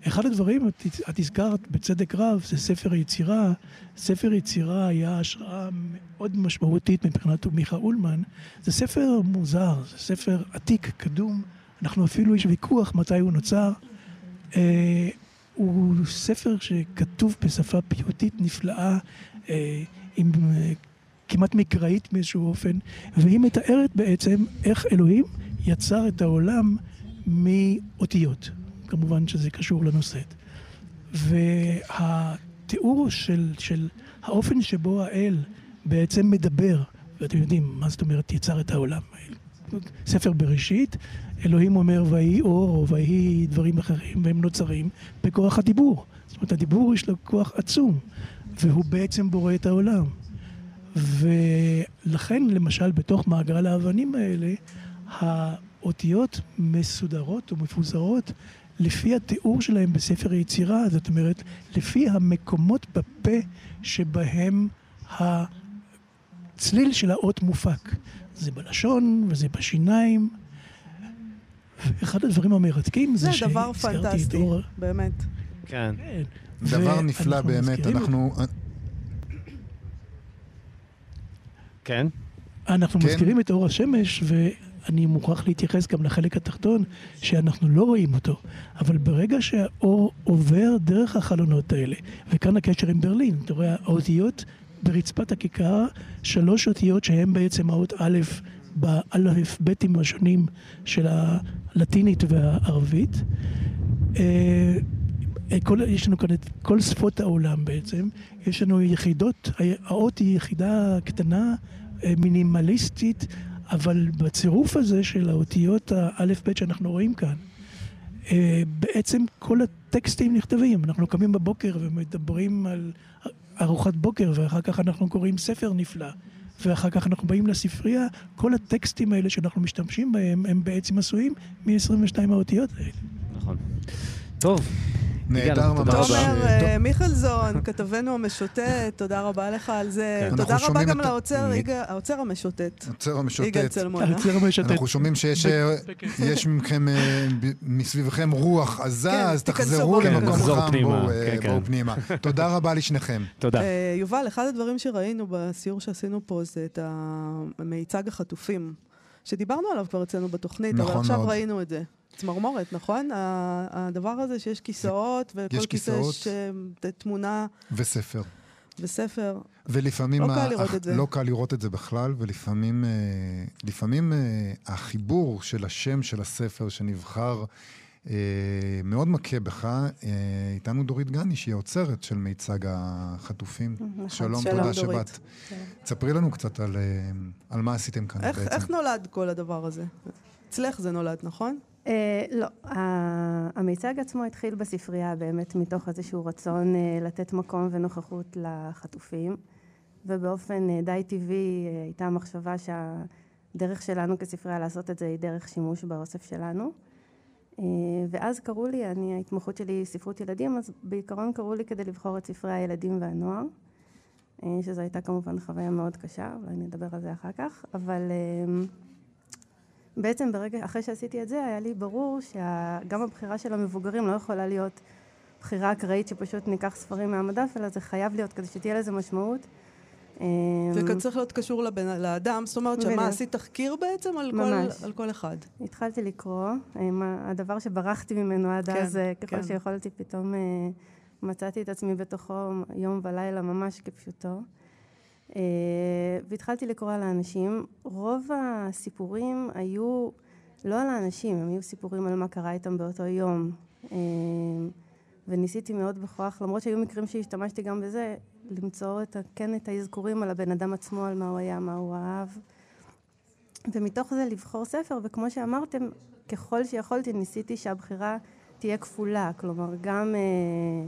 אחד הדברים, את, את הזכרת בצדק רב, זה ספר יצירה. ספר יצירה היה השראה מאוד משמעותית מבחינת מיכה אולמן. זה ספר מוזר, זה ספר עתיק, קדום. אנחנו אפילו, יש ויכוח מתי הוא נוצר. הוא ספר שכתוב בשפה פיוטית נפלאה, אה, עם אה, כמעט מקראית באיזשהו אופן, והיא מתארת בעצם איך אלוהים יצר את העולם מאותיות. כמובן שזה קשור לנושא. והתיאור של, של האופן שבו האל בעצם מדבר, ואתם יודעים מה זאת אומרת יצר את העולם, ספר בראשית, אלוהים אומר ויהי אור או ויהי דברים אחרים, והם נוצרים בכוח הדיבור. זאת אומרת, הדיבור יש לו כוח עצום, והוא בעצם בורא את העולם. ולכן, למשל, בתוך מעגל האבנים האלה, האותיות מסודרות או מפוזרות לפי התיאור שלהם בספר היצירה, זאת אומרת, לפי המקומות בפה שבהם הצליל של האות מופק. זה בלשון וזה בשיניים. ואחד הדברים המרתקים זה, זה דבר פנטסטי, אור... באמת. כן. כן. דבר נפלא באמת, אנחנו... כן? אנחנו כן. מזכירים את אור השמש, ואני מוכרח להתייחס גם לחלק התחתון, שאנחנו לא רואים אותו. אבל ברגע שהאור עובר דרך החלונות האלה, וכאן הקשר עם ברלין, אתה רואה, האותיות ברצפת הכיכר, שלוש אותיות שהן בעצם האות א' באלף-ביתים השונים של הלטינית והערבית. אה, כל, יש לנו כאן את כל שפות העולם בעצם, יש לנו יחידות, האות היא יחידה קטנה, אה, מינימליסטית, אבל בצירוף הזה של האותיות האלף-בית שאנחנו רואים כאן, אה, בעצם כל הטקסטים נכתבים. אנחנו קמים בבוקר ומדברים על ארוחת בוקר, ואחר כך אנחנו קוראים ספר נפלא. ואחר כך אנחנו באים לספרייה, כל הטקסטים האלה שאנחנו משתמשים בהם, הם בעצם עשויים מ-22 האותיות האלה. נכון. טוב. נהדר ממש. תומר אה, מיכלזון, כתבנו המשוטט, תודה רבה לך על זה. כן. תודה רבה גם לאוצר המשוטט. האוצר המשוטט. יגאל צלמונה. אנחנו שומעים שיש אה, מכם, אה, מסביבכם רוח עזה, כן, אז תחזרו למקום חם, בואו פנימה. תודה רבה לשניכם. תודה. יובל, אחד הדברים שראינו בסיור שעשינו פה זה את מיצג החטופים, שדיברנו עליו כבר אצלנו בתוכנית, אבל נכון עכשיו ראינו את זה. צמרמורת, נכון? הדבר הזה שיש כיסאות, וכל כיסא יש אה, תמונה... וספר. וספר. ולפעמים... לא קל לראות את זה. לא קל לראות את זה בכלל, ולפעמים אה, לפעמים, אה, החיבור של השם של הספר שנבחר מאוד מכה בך. איתנו דורית גני, שהיא האוצרת של מיצג החטופים. נכון, שלום, תודה שבאת. תספרי לנו קצת על, על מה עשיתם כאן איך, בעצם. איך נולד כל הדבר הזה? אצלך זה נולד, נכון? Uh, לא, המיצג עצמו התחיל בספרייה באמת מתוך איזשהו רצון uh, לתת מקום ונוכחות לחטופים, ובאופן uh, די טבעי הייתה המחשבה שהדרך שלנו כספרייה לעשות את זה היא דרך שימוש באוסף שלנו. ואז קראו לי, אני, ההתמחות שלי היא ספרות ילדים, אז בעיקרון קראו לי כדי לבחור את ספרי הילדים והנוער, שזו הייתה כמובן חוויה מאוד קשה, אולי נדבר על זה אחר כך, אבל... בעצם ברגע, אחרי שעשיתי את זה, היה לי ברור שגם הבחירה של המבוגרים לא יכולה להיות בחירה אקראית שפשוט ניקח ספרים מהמדף, אלא זה חייב להיות כדי שתהיה לזה משמעות. זה אמ, צריך להיות קשור לבן, לאדם, זאת אומרת שמה, עשית תחקיר בעצם על, כל, על כל אחד? התחלתי לקרוא, אמ, הדבר שברחתי ממנו עד כן, אז, אה, ככל כן. שיכולתי, פתאום אה, מצאתי את עצמי בתוכו יום ולילה ממש כפשוטו. אה, והתחלתי לקרוא על האנשים. רוב הסיפורים היו לא על האנשים, הם היו סיפורים על מה קרה איתם באותו יום. אה, וניסיתי מאוד בכוח, למרות שהיו מקרים שהשתמשתי גם בזה, למצוא את, כן את האזכורים על הבן אדם עצמו, על מה הוא היה, מה הוא אהב. ומתוך זה לבחור ספר, וכמו שאמרתם, ככל שיכולתי ניסיתי שהבחירה תהיה כפולה, כלומר גם... אה,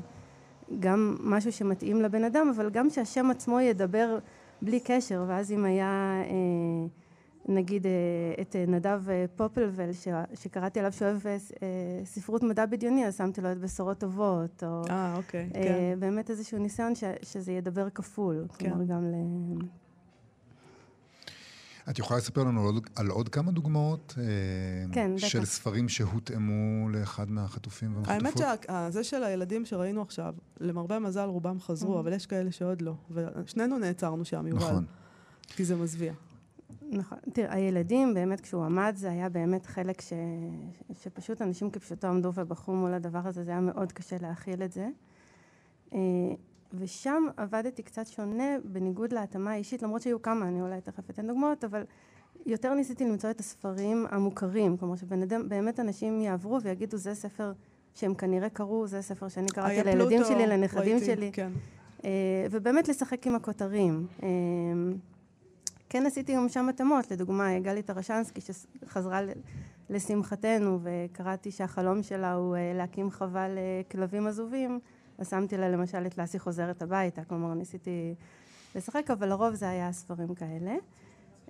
גם משהו שמתאים לבן אדם, אבל גם שהשם עצמו ידבר בלי קשר, ואז אם היה אה, נגיד אה, את אה, נדב פופלוול, ש, שקראתי עליו שאוהב ספרות מדע בדיוני, אז שמתי לו את בשורות טובות, או אה, אוקיי, כן. באמת איזשהו ניסיון ש, שזה ידבר כפול, כן. כלומר גם ל... את יכולה לספר לנו על עוד, על עוד כמה דוגמאות אה, כן, של בטח. ספרים שהותאמו לאחד מהחטופים והחטופות? האמת שזה של הילדים שראינו עכשיו, למרבה המזל רובם חזרו, mm. אבל יש כאלה שעוד לא. ושנינו נעצרנו שם, יובל. נכון. כי זה מזוויע. נכון. תראה, הילדים, באמת כשהוא עמד, זה היה באמת חלק ש... שפשוט אנשים כפשוטו עמדו ובכו מול הדבר הזה, זה היה מאוד קשה להכיל את זה. ושם עבדתי קצת שונה, בניגוד להתאמה האישית, למרות שהיו כמה, אני אולי תכף אתן דוגמאות, אבל יותר ניסיתי למצוא את הספרים המוכרים, כלומר שבאמת אנשים יעברו ויגידו, זה ספר שהם כנראה קראו, זה ספר שאני קראתי לילדים שלי, לנכדים ראיתי, שלי. כן. אה, ובאמת לשחק עם הכותרים. אה, כן עשיתי גם שם התאמות, לדוגמה, גלי טרשנסקי שחזרה לשמחתנו, וקראתי שהחלום שלה הוא אה, להקים חווה לכלבים עזובים, אז שמתי לה למשל את לאסי חוזרת הביתה, כלומר ניסיתי לשחק, אבל לרוב זה היה ספרים כאלה.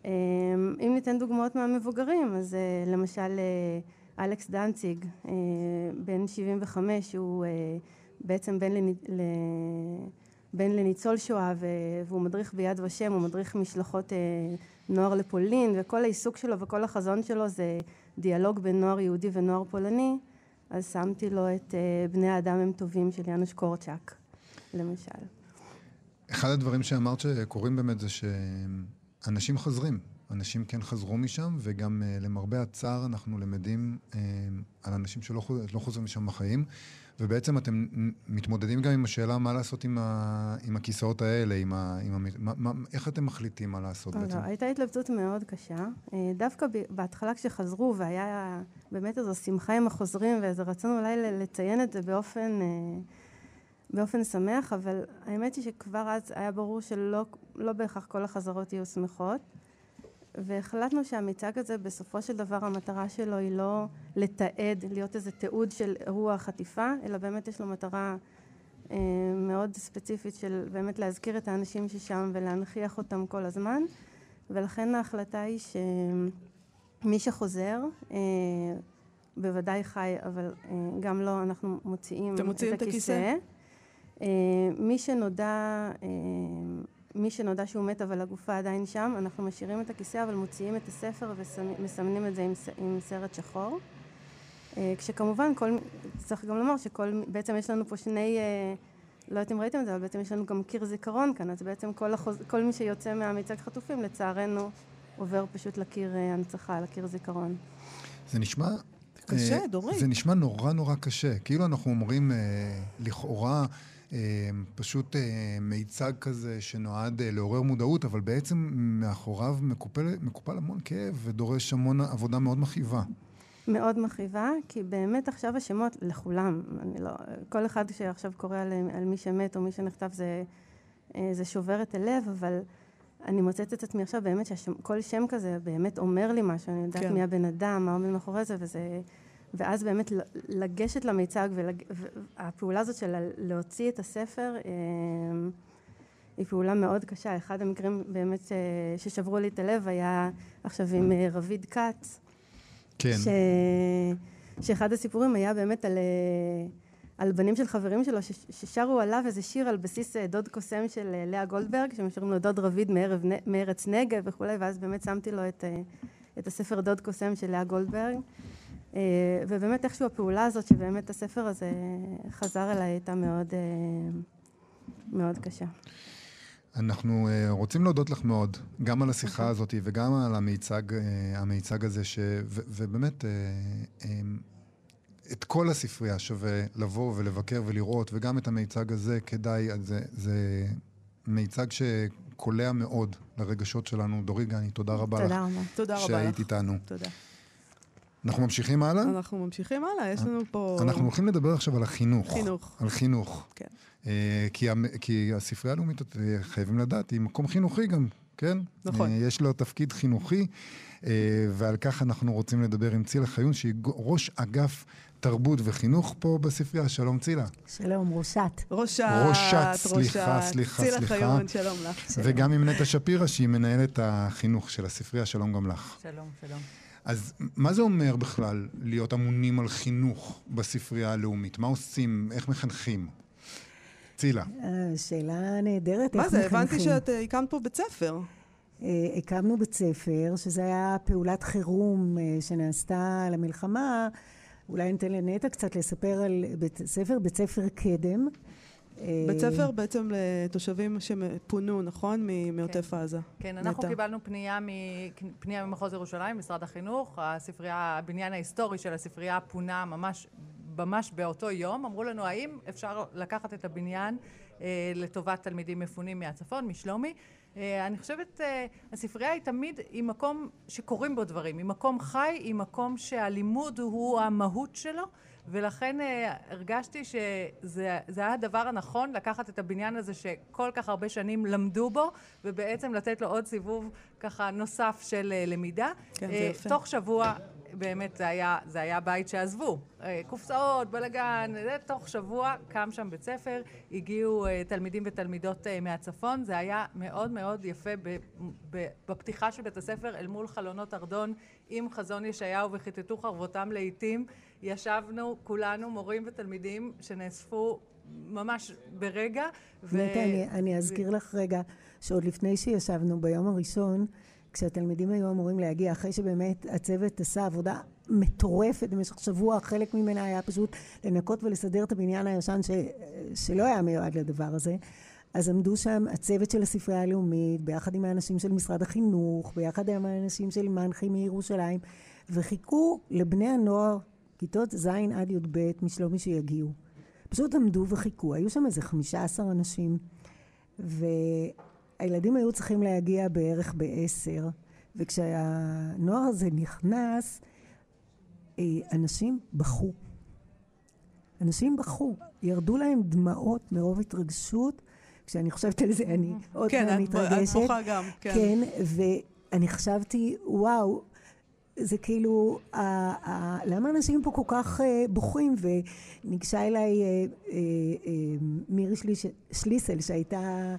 אמ, אם ניתן דוגמאות מהמבוגרים, אז אה, למשל אלכס דנציג, בן 75, הוא בעצם בן, לנ... בן לניצול שואה והוא מדריך ביד ושם, הוא מדריך משלחות נוער לפולין וכל העיסוק שלו וכל החזון שלו זה דיאלוג בין נוער יהודי ונוער פולני, אז שמתי לו את בני האדם הם טובים של יאנוש קורצ'אק, למשל. אחד הדברים שאמרת שקורים באמת זה שאנשים חוזרים. אנשים כן חזרו משם, וגם uh, למרבה הצער אנחנו למדים uh, על אנשים שלא לא חוזרים משם בחיים. ובעצם אתם מתמודדים גם עם השאלה מה לעשות עם, ה, עם הכיסאות האלה, עם ה, עם ה, מה, מה, איך אתם מחליטים מה לעשות לא, בעצם? לא, הייתה התלבטות מאוד קשה. אה, דווקא בהתחלה כשחזרו והיה באמת איזו שמחה עם החוזרים ואיזה רצון אולי לציין את זה באופן, אה, באופן שמח, אבל האמת היא שכבר אז היה ברור שלא לא בהכרח כל החזרות יהיו שמחות. והחלטנו שהמיצג הזה בסופו של דבר המטרה שלו היא לא לתעד, להיות איזה תיעוד של אירוע החטיפה, אלא באמת יש לו מטרה אה, מאוד ספציפית של באמת להזכיר את האנשים ששם ולהנכיח אותם כל הזמן, ולכן ההחלטה היא שמי שחוזר, אה, בוודאי חי, אבל אה, גם לא, אנחנו מוציאים את הכיסא. את הכיסא? אה, מי שנודע אה, מי שנודע שהוא מת אבל הגופה עדיין שם, אנחנו משאירים את הכיסא אבל מוציאים את הספר ומסמנים את זה עם, עם סרט שחור. אה, כשכמובן, כל, צריך גם לומר שכל, בעצם יש לנו פה שני, אה, לא יודעת אם ראיתם את זה, אבל בעצם יש לנו גם קיר זיכרון כאן, אז בעצם כל, החוז, כל מי שיוצא מהמיצג חטופים, לצערנו, עובר פשוט לקיר אה, הנצחה, לקיר זיכרון. זה נשמע... קשה, דורי. זה נשמע נורא נורא קשה. כאילו אנחנו אומרים, לכאורה... אה, פשוט אה, מיצג כזה שנועד אה, לעורר מודעות, אבל בעצם מאחוריו מקופל, מקופל המון כאב ודורש המון עבודה מאוד מכאיבה. מאוד מכאיבה, כי באמת עכשיו השמות לכולם, אני לא, כל אחד שעכשיו קורא על, על מי שמת או מי שנחטף זה, זה שובר את הלב, אבל אני מוצאת את עצמי עכשיו באמת שכל שם כזה באמת אומר לי משהו, אני יודעת כן. מי הבן אדם, מה עומד מאחורי זה, וזה... ואז באמת לגשת למיצג, והפעולה הזאת של להוציא את הספר אה, היא פעולה מאוד קשה. אחד המקרים באמת אה, ששברו לי את הלב היה עכשיו עם אה, רביד כץ. כן. ש... שאחד הסיפורים היה באמת על, על בנים של חברים שלו ש... ששרו עליו איזה שיר על בסיס דוד קוסם של לאה גולדברג, שהם שרים לו דוד רביד מערב, מארץ נגב וכולי, ואז באמת שמתי לו את, את הספר דוד קוסם של לאה גולדברג. אה, ובאמת איכשהו הפעולה הזאת, שבאמת הספר הזה חזר אליי, הייתה מאוד, אה, מאוד קשה. אנחנו uh, רוצים להודות לך מאוד, גם על השיחה okay. הזאת וגם על המיצג, המיצג הזה, ש... ו- ובאמת, את כל הספרייה שווה לבוא ולבקר ולראות, וגם את המיצג הזה כדאי, זה, זה מיצג שקולע מאוד לרגשות שלנו. דורית גני, תודה רבה תודה לך. תודה רבה לך. שהיית איתנו. תודה. אנחנו ממשיכים הלאה? אנחנו ממשיכים הלאה, יש לנו פה... אנחנו הולכים לדבר עכשיו על החינוך. חינוך. על חינוך. כן. אה, כי, כי הספרייה הלאומית, אה, חייבים לדעת, היא מקום חינוכי גם, כן? נכון. אה, יש לו תפקיד חינוכי, ועל כך אנחנו רוצים לדבר עם צילה חיון, שהיא ראש אגף תרבות וחינוך פה בספרייה. שלום צילה. שלום, ראשת. ראשת, ראשת, סליחה, סליחה, צילה סליחה. חיון, שלום לך. וגם עם נטע שפירא, שהיא מנהלת החינוך של הספרייה. שלום גם לך. שלום, שלום. אז מה זה אומר בכלל להיות אמונים על חינוך בספרייה הלאומית? מה עושים? איך מחנכים? צילה. אה, שאלה נהדרת, מה זה? הבנתי שאת אה, הקמת פה בית ספר. אה, הקמנו בית ספר, שזה היה פעולת חירום שנעשתה למלחמה. אולי ניתן לנטע קצת לספר על בית ספר, בית ספר קדם. בית ספר בעצם לתושבים שפונו, נכון? מעוטף כן. עזה. כן, אנחנו. קיבלנו פנייה, פנייה ממחוז ירושלים, משרד החינוך, הספרייה, הבניין ההיסטורי של הספרייה פונה ממש, ממש באותו יום. אמרו לנו, האם אפשר לקחת את הבניין אה, לטובת תלמידים מפונים מהצפון, משלומי? אה, אני חושבת, אה, הספרייה היא תמיד היא מקום שקורים בו דברים, היא מקום חי, היא מקום שהלימוד הוא המהות שלו, ולכן אה, הרגשתי שזה היה הדבר הנכון לקחת את הבניין הזה שכל כך הרבה שנים למדו בו, ובעצם לתת לו עוד סיבוב ככה נוסף של למידה. כן, זה יפה. תוך שבוע באמת זה היה, זה היה בית שעזבו. אה, קופסאות, בלאגן, תוך שבוע קם שם בית ספר, הגיעו אה, תלמידים ותלמידות אה, מהצפון, זה היה מאוד מאוד יפה בפתיחה של בית הספר אל מול חלונות ארדון עם חזון ישעיהו וכיתתו חרבותם לעיתים. ישבנו כולנו, מורים ותלמידים, שנאספו ממש ברגע. ו... אני, אני אזכיר לך רגע שעוד לפני שישבנו ביום הראשון, כשהתלמידים היו אמורים להגיע, אחרי שבאמת הצוות עשה עבודה מטורפת במשך שבוע, חלק ממנה היה פשוט לנקות ולסדר את הבניין הישן ש... שלא היה מיועד לדבר הזה. אז עמדו שם הצוות של הספרייה הלאומית, ביחד עם האנשים של משרד החינוך, ביחד עם האנשים של מנחי מירושלים, וחיכו לבני הנוער, כיתות ז' עד י"ב, משלומי שיגיעו. פשוט עמדו וחיכו. היו שם איזה חמישה עשר אנשים, ו... הילדים היו צריכים להגיע בערך בעשר, וכשהנוער הזה נכנס, אה, אנשים בכו. אנשים בכו, ירדו להם דמעות מרוב התרגשות. כשאני חושבת על זה, אני עוד כן, פעם מתרגשת. כן, את בוכה גם, כן. כן, ואני חשבתי, וואו, זה כאילו, ה, ה, למה אנשים פה כל כך uh, בוכים? וניגשה אליי uh, uh, uh, מירי שליש, שליסל, שהייתה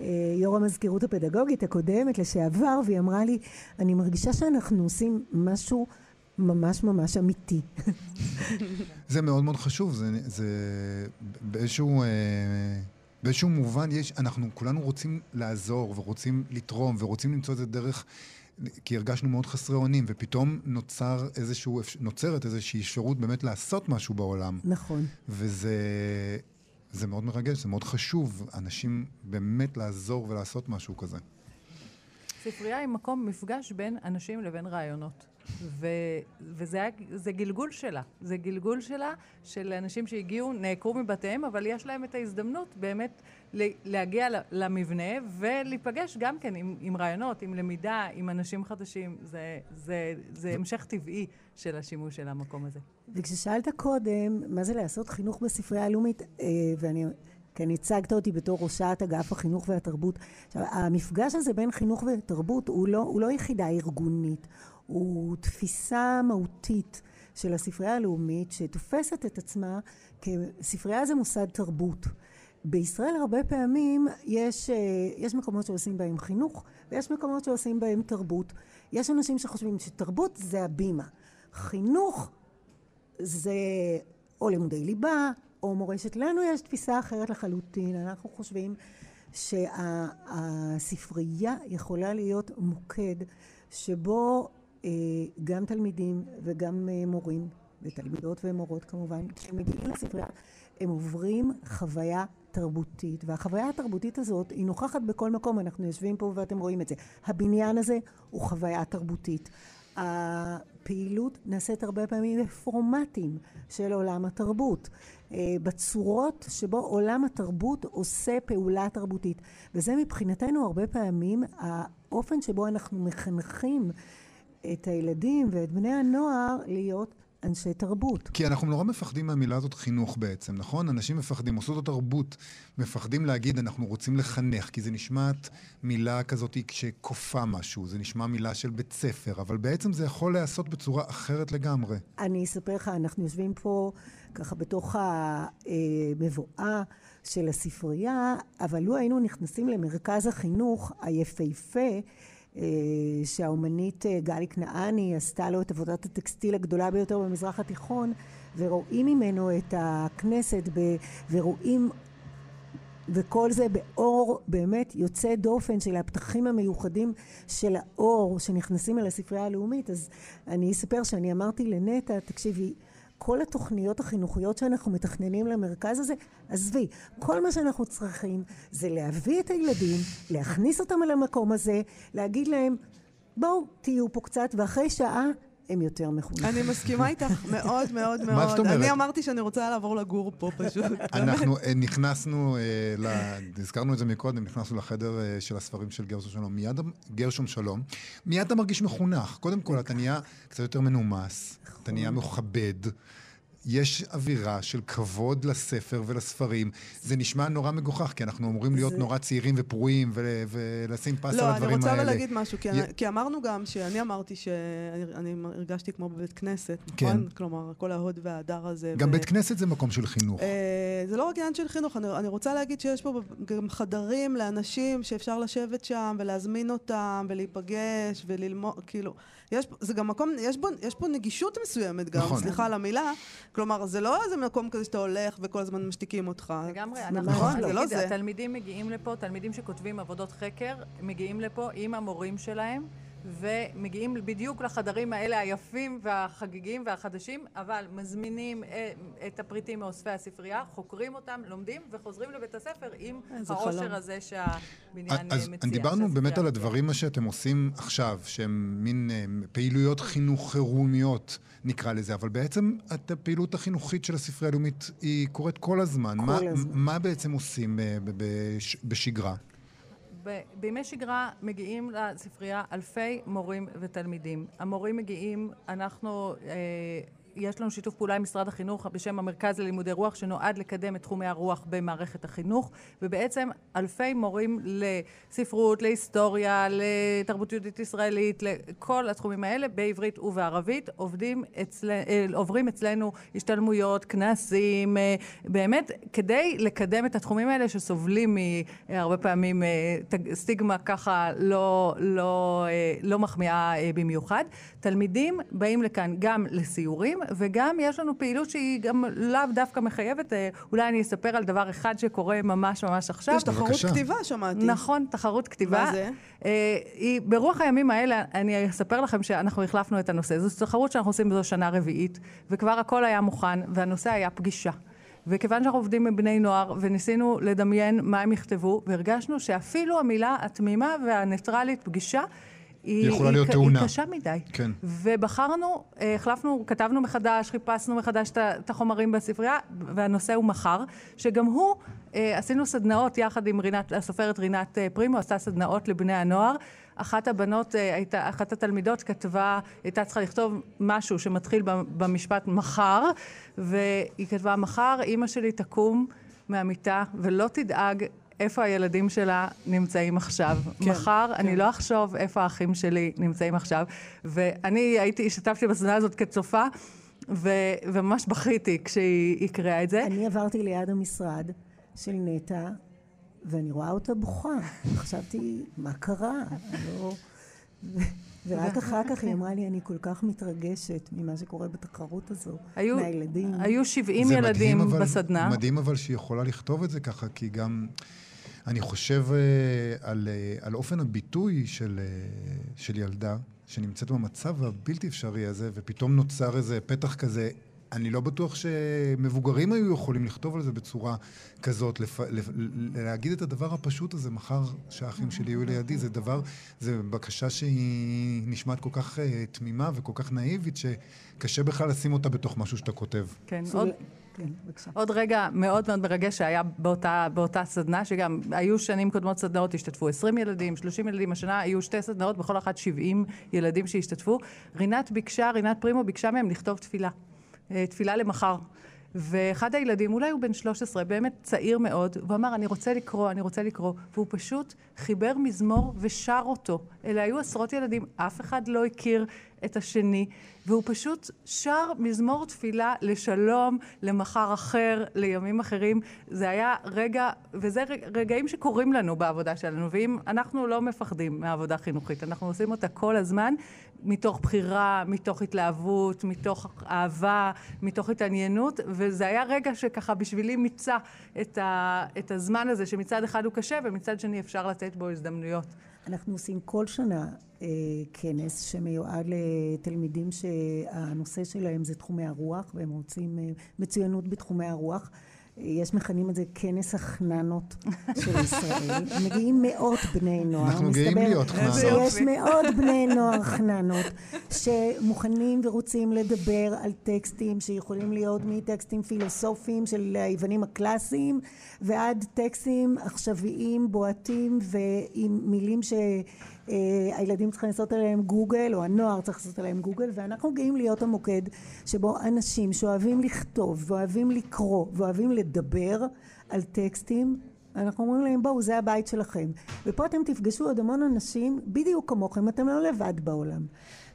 אה, יו"ר המזכירות הפדגוגית הקודמת לשעבר, והיא אמרה לי, אני מרגישה שאנחנו עושים משהו ממש ממש אמיתי. זה מאוד מאוד חשוב, זה, זה באיזשהו, אה, באיזשהו מובן יש, אנחנו כולנו רוצים לעזור ורוצים לתרום ורוצים למצוא את הדרך, כי הרגשנו מאוד חסרי אונים, ופתאום נוצר איזשהו, נוצרת איזושהי אפשרות באמת לעשות משהו בעולם. נכון. וזה... זה מאוד מרגש, זה מאוד חשוב, אנשים באמת לעזור ולעשות משהו כזה. ספרייה היא מקום מפגש בין אנשים לבין רעיונות. ו, וזה גלגול שלה. זה גלגול שלה של אנשים שהגיעו, נעקרו מבתיהם, אבל יש להם את ההזדמנות באמת להגיע למבנה ולהיפגש גם כן עם, עם רעיונות, עם למידה, עם אנשים חדשים. זה, זה, זה המשך טבעי של השימוש של המקום הזה. וכששאלת קודם, מה זה לעשות חינוך בספרייה הלאומית, אה, ואני... כן, הצגת אותי בתור ראשת אגף החינוך והתרבות. עכשיו, המפגש הזה בין חינוך ותרבות הוא לא, הוא לא יחידה ארגונית, הוא תפיסה מהותית של הספרייה הלאומית שתופסת את עצמה כספרייה זה מוסד תרבות. בישראל הרבה פעמים יש, אה, יש מקומות שעושים בהם חינוך ויש מקומות שעושים בהם תרבות. יש אנשים שחושבים שתרבות זה הבימה. חינוך זה או לימודי ליבה או מורשת. לנו יש תפיסה אחרת לחלוטין. אנחנו חושבים שהספרייה יכולה להיות מוקד שבו גם תלמידים וגם אה, מורים ותלמידות ומורות כמובן, כשהם מגיעים לספרייה הם עוברים חוויה תרבותית, והחוויה התרבותית הזאת היא נוכחת בכל מקום, אנחנו יושבים פה ואתם רואים את זה. הבניין הזה הוא חוויה תרבותית. הפעילות נעשית הרבה פעמים בפורמטים של עולם התרבות, אה, בצורות שבו עולם התרבות עושה פעולה תרבותית. וזה מבחינתנו הרבה פעמים האופן שבו אנחנו מחנכים את הילדים ואת בני הנוער להיות אנשי תרבות. כי אנחנו נורא מפחדים מהמילה הזאת חינוך בעצם, נכון? אנשים מפחדים, מוסדות התרבות מפחדים להגיד אנחנו רוצים לחנך, כי זה נשמעת מילה כזאת שכופה משהו, זה נשמע מילה של בית ספר, אבל בעצם זה יכול להיעשות בצורה אחרת לגמרי. אני אספר לך, אנחנו יושבים פה ככה בתוך המבואה של הספרייה, אבל לו היינו נכנסים למרכז החינוך היפהפה, שהאומנית אה, גלי כנעני עשתה לו את עבודת הטקסטיל הגדולה ביותר במזרח התיכון ורואים ממנו את הכנסת ב, ורואים וכל זה באור באמת יוצא דופן של הפתחים המיוחדים של האור שנכנסים אל הספרייה הלאומית. אז אני אספר שאני אמרתי לנטע תקשיבי כל התוכניות החינוכיות שאנחנו מתכננים למרכז הזה, עזבי, כל מה שאנחנו צריכים זה להביא את הילדים, להכניס אותם אל המקום הזה, להגיד להם, בואו תהיו פה קצת, ואחרי שעה הם יותר מחונכים. אני מסכימה איתך מאוד מאוד מאוד. מה זאת אומרת? אני אמרתי שאני רוצה לעבור לגור פה פשוט. אנחנו אה, נכנסנו, אה, הזכרנו את זה מקודם, נכנסנו לחדר אה, של הספרים של גרשום שלום. מיד, גרשום שלום, מיד אתה מרגיש מחונך. קודם כל, אתה נהיה קצת יותר מנומס, אתה נהיה מכבד. יש אווירה של כבוד לספר ולספרים. זה נשמע נורא מגוחך, כי אנחנו אמורים להיות זה- נורא צעירים ופרועים ול- ולשים פס על לא, אני הדברים רוצה האלה. אבל להגיד משהו, כי, י- כי אמרנו גם שאני אמרתי שאני אני הרגשתי כמו בבית כנסת, כן. נכון? כלומר, כל ההוד וההדר הזה. גם ו- בית כנסת זה מקום של חינוך. אה, זה לא רק עניין של חינוך, אני, אני רוצה להגיד שיש פה גם חדרים לאנשים שאפשר לשבת שם ולהזמין אותם ולהיפגש וללמוד, כאילו, יש, זה גם מקום, יש, בו, יש פה נגישות מסוימת גם, נכון. סליחה על המילה, כלומר, זה לא איזה מקום כזה שאתה הולך וכל הזמן משתיקים אותך. לגמרי, נכון, זה לא זה. התלמידים מגיעים לפה, תלמידים שכותבים עבודות חקר, מגיעים לפה עם המורים שלהם, ומגיעים בדיוק לחדרים האלה היפים והחגיגים והחדשים, אבל מזמינים אה, את הפריטים מאוספי הספרייה, חוקרים אותם, לומדים, וחוזרים לבית הספר עם איזה העושר. הזה שהבניין אה, אז מציע. דיברנו שהספרייה באמת על. הדברים שאתם עושים עכשיו, שהם מין אה, פעילויות חינוך חירומיות, נקרא לזה, אבל בעצם את הפעילות החינוכית של הספרייה הלאומית היא קורית כל הזמן. כל מה, הזמן. מה בעצם עושים אה, בשגרה? בימי שגרה מגיעים לספרייה אלפי מורים ותלמידים. המורים מגיעים, אנחנו, אה, יש לנו שיתוף פעולה עם משרד החינוך בשם המרכז ללימודי רוח, שנועד לקדם את תחומי הרוח במערכת החינוך, ובעצם אלפי מורים לספרות, להיסטוריה, לתרבות יהודית ישראלית, לכל התחומים האלה, בעברית ובערבית, עובדים אצל, אה, עוברים אצלנו השתלמויות, כנסים, אה, באמת כדי לקדם את התחומים האלה שסובלים מהרבה פעמים אה, סטיגמה ככה לא, לא, לא מחמיאה אה, במיוחד. תלמידים באים לכאן גם לסיורים, וגם יש לנו פעילות שהיא גם לאו דווקא מחייבת. אה, אולי אני אספר על דבר אחד שקורה ממש ממש עכשיו. יש תחרות בבקשה. כתיבה, שמעתי. נכון, תחרות כתיבה. מה זה? אה, היא, ברוח הימים האלה, אני אספר לכם שאנחנו החלפנו את הנושא. זו תחרות שאנחנו עושים בזו שנה רביעית, וכבר הכל היה מוכן, והנושא היה פגישה. וכיוון שאנחנו עובדים עם בני נוער, וניסינו לדמיין מה הם יכתבו, והרגשנו שאפילו המילה התמימה והניטרלית פגישה, היא, יכולה להיות היא, טעונה. היא קשה מדי. כן. ובחרנו, אה, החלפנו, כתבנו מחדש, חיפשנו מחדש את החומרים בספרייה, והנושא הוא מחר, שגם הוא, אה, עשינו סדנאות יחד עם רינת, הסופרת רינת אה, פרימו, עשתה סדנאות לבני הנוער. אחת הבנות, הייתה, אחת התלמידות כתבה, הייתה צריכה לכתוב משהו שמתחיל במשפט מחר, והיא כתבה, מחר אימא שלי תקום מהמיטה ולא תדאג איפה הילדים שלה נמצאים עכשיו. כן, מחר כן. אני לא אחשוב איפה האחים שלי נמצאים עכשיו. ואני הייתי, השתתפתי בסדנה הזאת כצופה, ו, וממש בכיתי כשהיא הקריאה את זה. אני עברתי ליד המשרד של נטע, ואני רואה אותה בוכה. חשבתי, מה קרה? לא... ורק אחר כך היא אמרה לי, אני כל כך מתרגשת ממה שקורה בתחרות הזו, היו, מהילדים. היו 70 זה ילדים מדהים, אבל, בסדנה. מדהים אבל שהיא יכולה לכתוב את זה ככה, כי גם... אני חושב אה, על, אה, על אופן הביטוי של, אה, של ילדה שנמצאת במצב הבלתי אפשרי הזה, ופתאום נוצר איזה פתח כזה. אני לא בטוח שמבוגרים היו יכולים לכתוב על זה בצורה כזאת, לפ... לפ... להגיד את הדבר הפשוט הזה, מחר שהאחים שלי יהיו לידי, זה דבר, זה בקשה שהיא נשמעת כל כך uh, תמימה וכל כך נאיבית, שקשה בכלל לשים אותה בתוך משהו שאתה כותב. כן, עוד, כן, בבקשה. עוד רגע מאוד מאוד מרגש שהיה באותה, באותה סדנה, שגם היו שנים קודמות סדנאות, השתתפו 20 ילדים, 30 ילדים, השנה היו שתי סדנאות, בכל אחת 70 ילדים שהשתתפו. רינת ביקשה, רינת פרימו ביקשה מהם לכתוב תפילה, אה, תפילה למחר. ואחד הילדים, אולי הוא בן 13, באמת צעיר מאוד, הוא אמר, אני רוצה לקרוא, אני רוצה לקרוא. והוא פשוט חיבר מזמור ושר אותו. אלה היו עשרות ילדים, אף אחד לא הכיר את השני, והוא פשוט שר מזמור תפילה לשלום, למחר אחר, לימים אחרים. זה היה רגע, וזה רגע- רגעים שקורים לנו בעבודה שלנו, ואם אנחנו לא מפחדים מהעבודה חינוכית, אנחנו עושים אותה כל הזמן, מתוך בחירה, מתוך התלהבות, מתוך אהבה, מתוך התעניינות, וזה היה רגע שככה בשבילי מיצה את, ה, את הזמן הזה, שמצד אחד הוא קשה, ומצד שני אפשר לתת בו הזדמנויות. אנחנו עושים כל שנה אה, כנס שמיועד לתלמידים שהנושא שלהם זה תחומי הרוח, והם רוצים אה, מצוינות בתחומי הרוח. יש מכנים את זה כנס החננות של ישראל. מגיעים מאות בני נוער. אנחנו גאים להיות חננות. יש מאות בני נוער חננות שמוכנים ורוצים לדבר על טקסטים שיכולים להיות מטקסטים פילוסופיים של היוונים הקלאסיים ועד טקסטים עכשוויים, בועטים ועם מילים ש... אה, הילדים צריכים לעשות עליהם גוגל, או הנוער צריך לעשות עליהם גוגל, ואנחנו גאים להיות המוקד שבו אנשים שאוהבים לכתוב, ואוהבים לקרוא, ואוהבים לדבר על טקסטים, אנחנו אומרים להם בואו זה הבית שלכם ופה אתם תפגשו עוד המון אנשים בדיוק כמוכם אתם לא לבד בעולם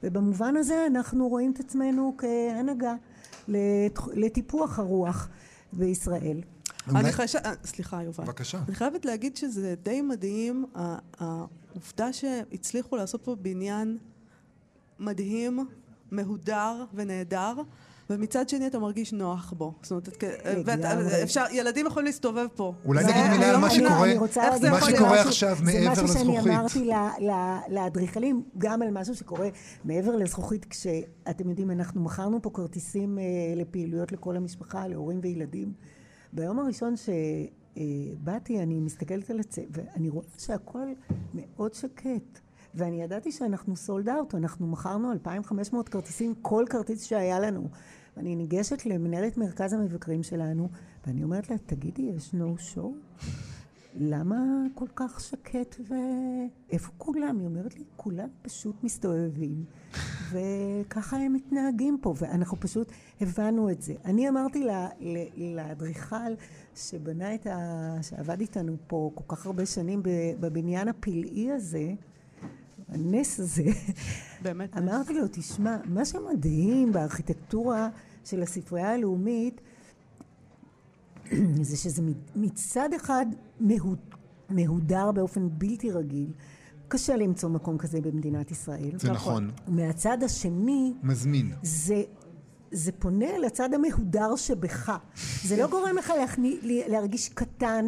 ובמובן הזה אנחנו רואים את עצמנו כהנהגה לטיפוח הרוח בישראל. אני חייבת, סליחה יובל. בבקשה. אני חייבת להגיד שזה די מדהים העובדה שהצליחו לעשות פה בניין מדהים, מהודר ונהדר. ומצד שני אתה מרגיש נוח בו. זאת אומרת, אפשר, ילדים יכולים להסתובב פה. אולי נגיד מילה על מה שקורה, מה שקורה עכשיו מעבר לזכוכית. זה משהו שאני אמרתי לאדריכלים, גם על משהו שקורה מעבר לזכוכית, כשאתם יודעים, אנחנו מכרנו פה כרטיסים אה, לפעילויות לכל המשפחה, להורים וילדים. ביום הראשון שבאתי, אני מסתכלת על הצבע, ואני רואה שהכל מאוד שקט. ואני ידעתי שאנחנו סולד אאוט, אנחנו מכרנו 2,500 כרטיסים, כל כרטיס שהיה לנו. ואני ניגשת למנהלת מרכז המבקרים שלנו, ואני אומרת לה, תגידי, יש נו שואו? למה כל כך שקט ואיפה כולם? היא אומרת לי, כולם פשוט מסתובבים וככה הם מתנהגים פה ואנחנו פשוט הבנו את זה. אני אמרתי לאדריכל שבנה את ה... שעבד איתנו פה כל כך הרבה שנים בבניין הפלאי הזה הנס הזה, באמת אמרתי לו, תשמע, מה שמדהים בארכיטקטורה של הספרייה הלאומית זה שזה מצד אחד מהודר באופן בלתי רגיל. קשה למצוא מקום כזה במדינת ישראל. זה נכון. מהצד השני... מזמין. זה... זה פונה לצד המהודר שבך. זה לא גורם לך להרגיש קטן,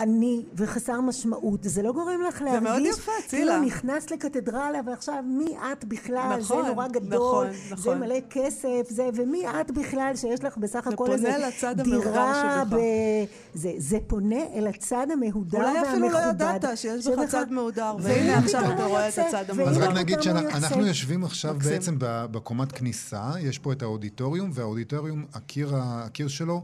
עני וחסר משמעות, זה לא גורם לך להרגיש... זה מאוד יפה, צילה. כאילו נכנסת לקתדרלה ועכשיו מי את בכלל, נכון, זה נורא גדול, נכון, נכון. זה מלא כסף, זה, ומי את בכלל שיש לך בסך הכל איזה דירה ב... זה, זה פונה אל הצד המהודר והמכובד. אולי אפילו לא ידעת שיש בך צד מהודר, והנה עכשיו אתה רואה את הצד המהודר. אז רק נגיד שאנחנו יושבים עכשיו בעצם בקומת כניסה, יש פה את האודיטוריום, והאודיטוריום, הקיר שלו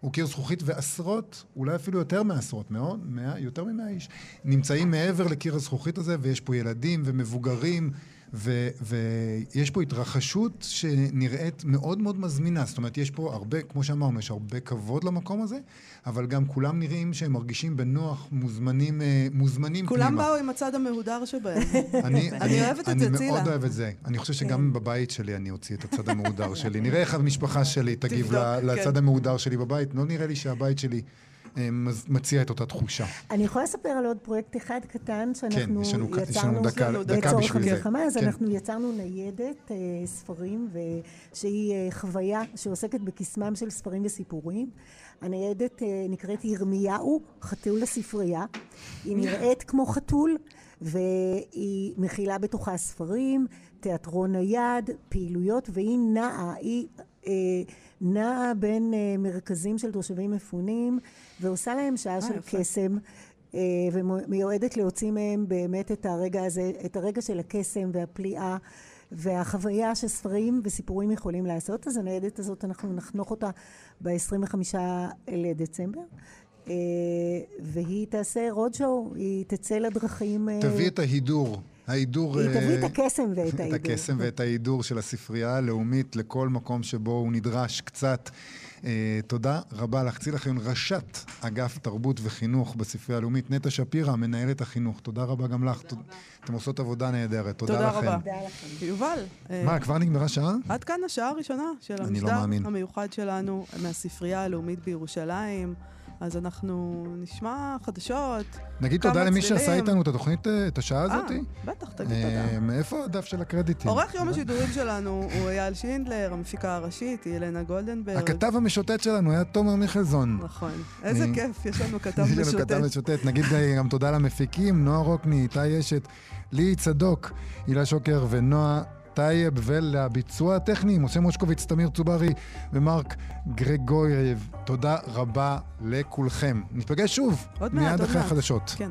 הוא קיר זכוכית ועשרות, אולי אפילו יותר מעשרות, מאוד, מאה, יותר ממאה איש, נמצאים מעבר לקיר הזכוכית הזה, ויש פה ילדים ומבוגרים. ו, ויש פה התרחשות שנראית מאוד מאוד מזמינה. זאת אומרת, יש פה הרבה, כמו שאמרנו, יש הרבה כבוד למקום הזה, אבל גם כולם נראים שהם מרגישים בנוח, מוזמנים, אה, מוזמנים כולם פנימה. כולם באו עם הצד המהודר שבהם. אני, אני אוהבת את זה, צילה. אני מאוד אוהב את זה. אני חושב שגם כן. בבית שלי אני אוציא את הצד המהודר שלי. נראה איך המשפחה שלי תגיב לצד כן. המהודר שלי בבית. לא נראה לי שהבית שלי... אה, מציע את אותה תחושה. אני יכולה לספר על עוד פרויקט אחד קטן שאנחנו כן, יש לנו, יצרנו, יש לנו דקה, דקה בשביל זה. המלחמה, אז כן. אנחנו יצרנו ניידת אה, ספרים, שהיא חוויה שעוסקת בקסמם של ספרים וסיפורים. הניידת אה, נקראת ירמיהו, חתול לספרייה. היא נראית כמו חתול, והיא מכילה בתוכה ספרים, תיאטרון נייד, פעילויות, והיא נעה, היא... אה, נעה בין uh, מרכזים של תושבים מפונים ועושה להם שעה אה, של קסם uh, ומיועדת להוציא מהם באמת את הרגע הזה, את הרגע של הקסם והפליאה והחוויה שספרים וסיפורים יכולים לעשות. אז הניידת הזאת אנחנו נחנוך אותה ב-25 לדצמבר. Uh, והיא תעשה רוד שואו, היא תצא לדרכים... תביא את ההידור. ההידור... היא תביא את הקסם ואת ההידור. את הקסם ואת ההידור של הספרייה הלאומית לכל מקום שבו הוא נדרש קצת. Uh, תודה רבה לך. צילה חיון, ראשת אגף תרבות וחינוך בספרייה הלאומית, נטע שפירא, מנהלת החינוך. תודה רבה גם לך. תודה אתם עושות עבודה נהדרת. תודה, תודה לכם. תודה רבה. יובל. מה, uh, כבר נגמרה שעה? עד כאן השעה הראשונה של לא המשדר לא המיוחד שלנו מהספרייה הלאומית בירושלים. אז אנחנו נשמע חדשות. נגיד תודה למי שעשה איתנו את התוכנית, אה, את השעה הזאת. אה, בטח, תגיד תודה. מאיפה הדף של הקרדיטים? עורך יום השידורים שלנו הוא אייל שינדלר, המפיקה הראשית היא אלנה גולדנברג. הכתב המשוטט שלנו היה תומר מיכלזון. נכון. איזה כיף, יש לנו כתב משוטט. יש לנו כתב משוטט. נגיד אה, גם תודה למפיקים, נועה רוקני, איתי אשת, ליהי צדוק, הילה שוקר ונועה טייב ולביצוע הטכני, משה מושקוביץ, תמיר צוברי ומרק גרגוירב. תודה רבה לכולכם. ניפגש שוב, עוד מיד עוד אחרי. החדשות. כן.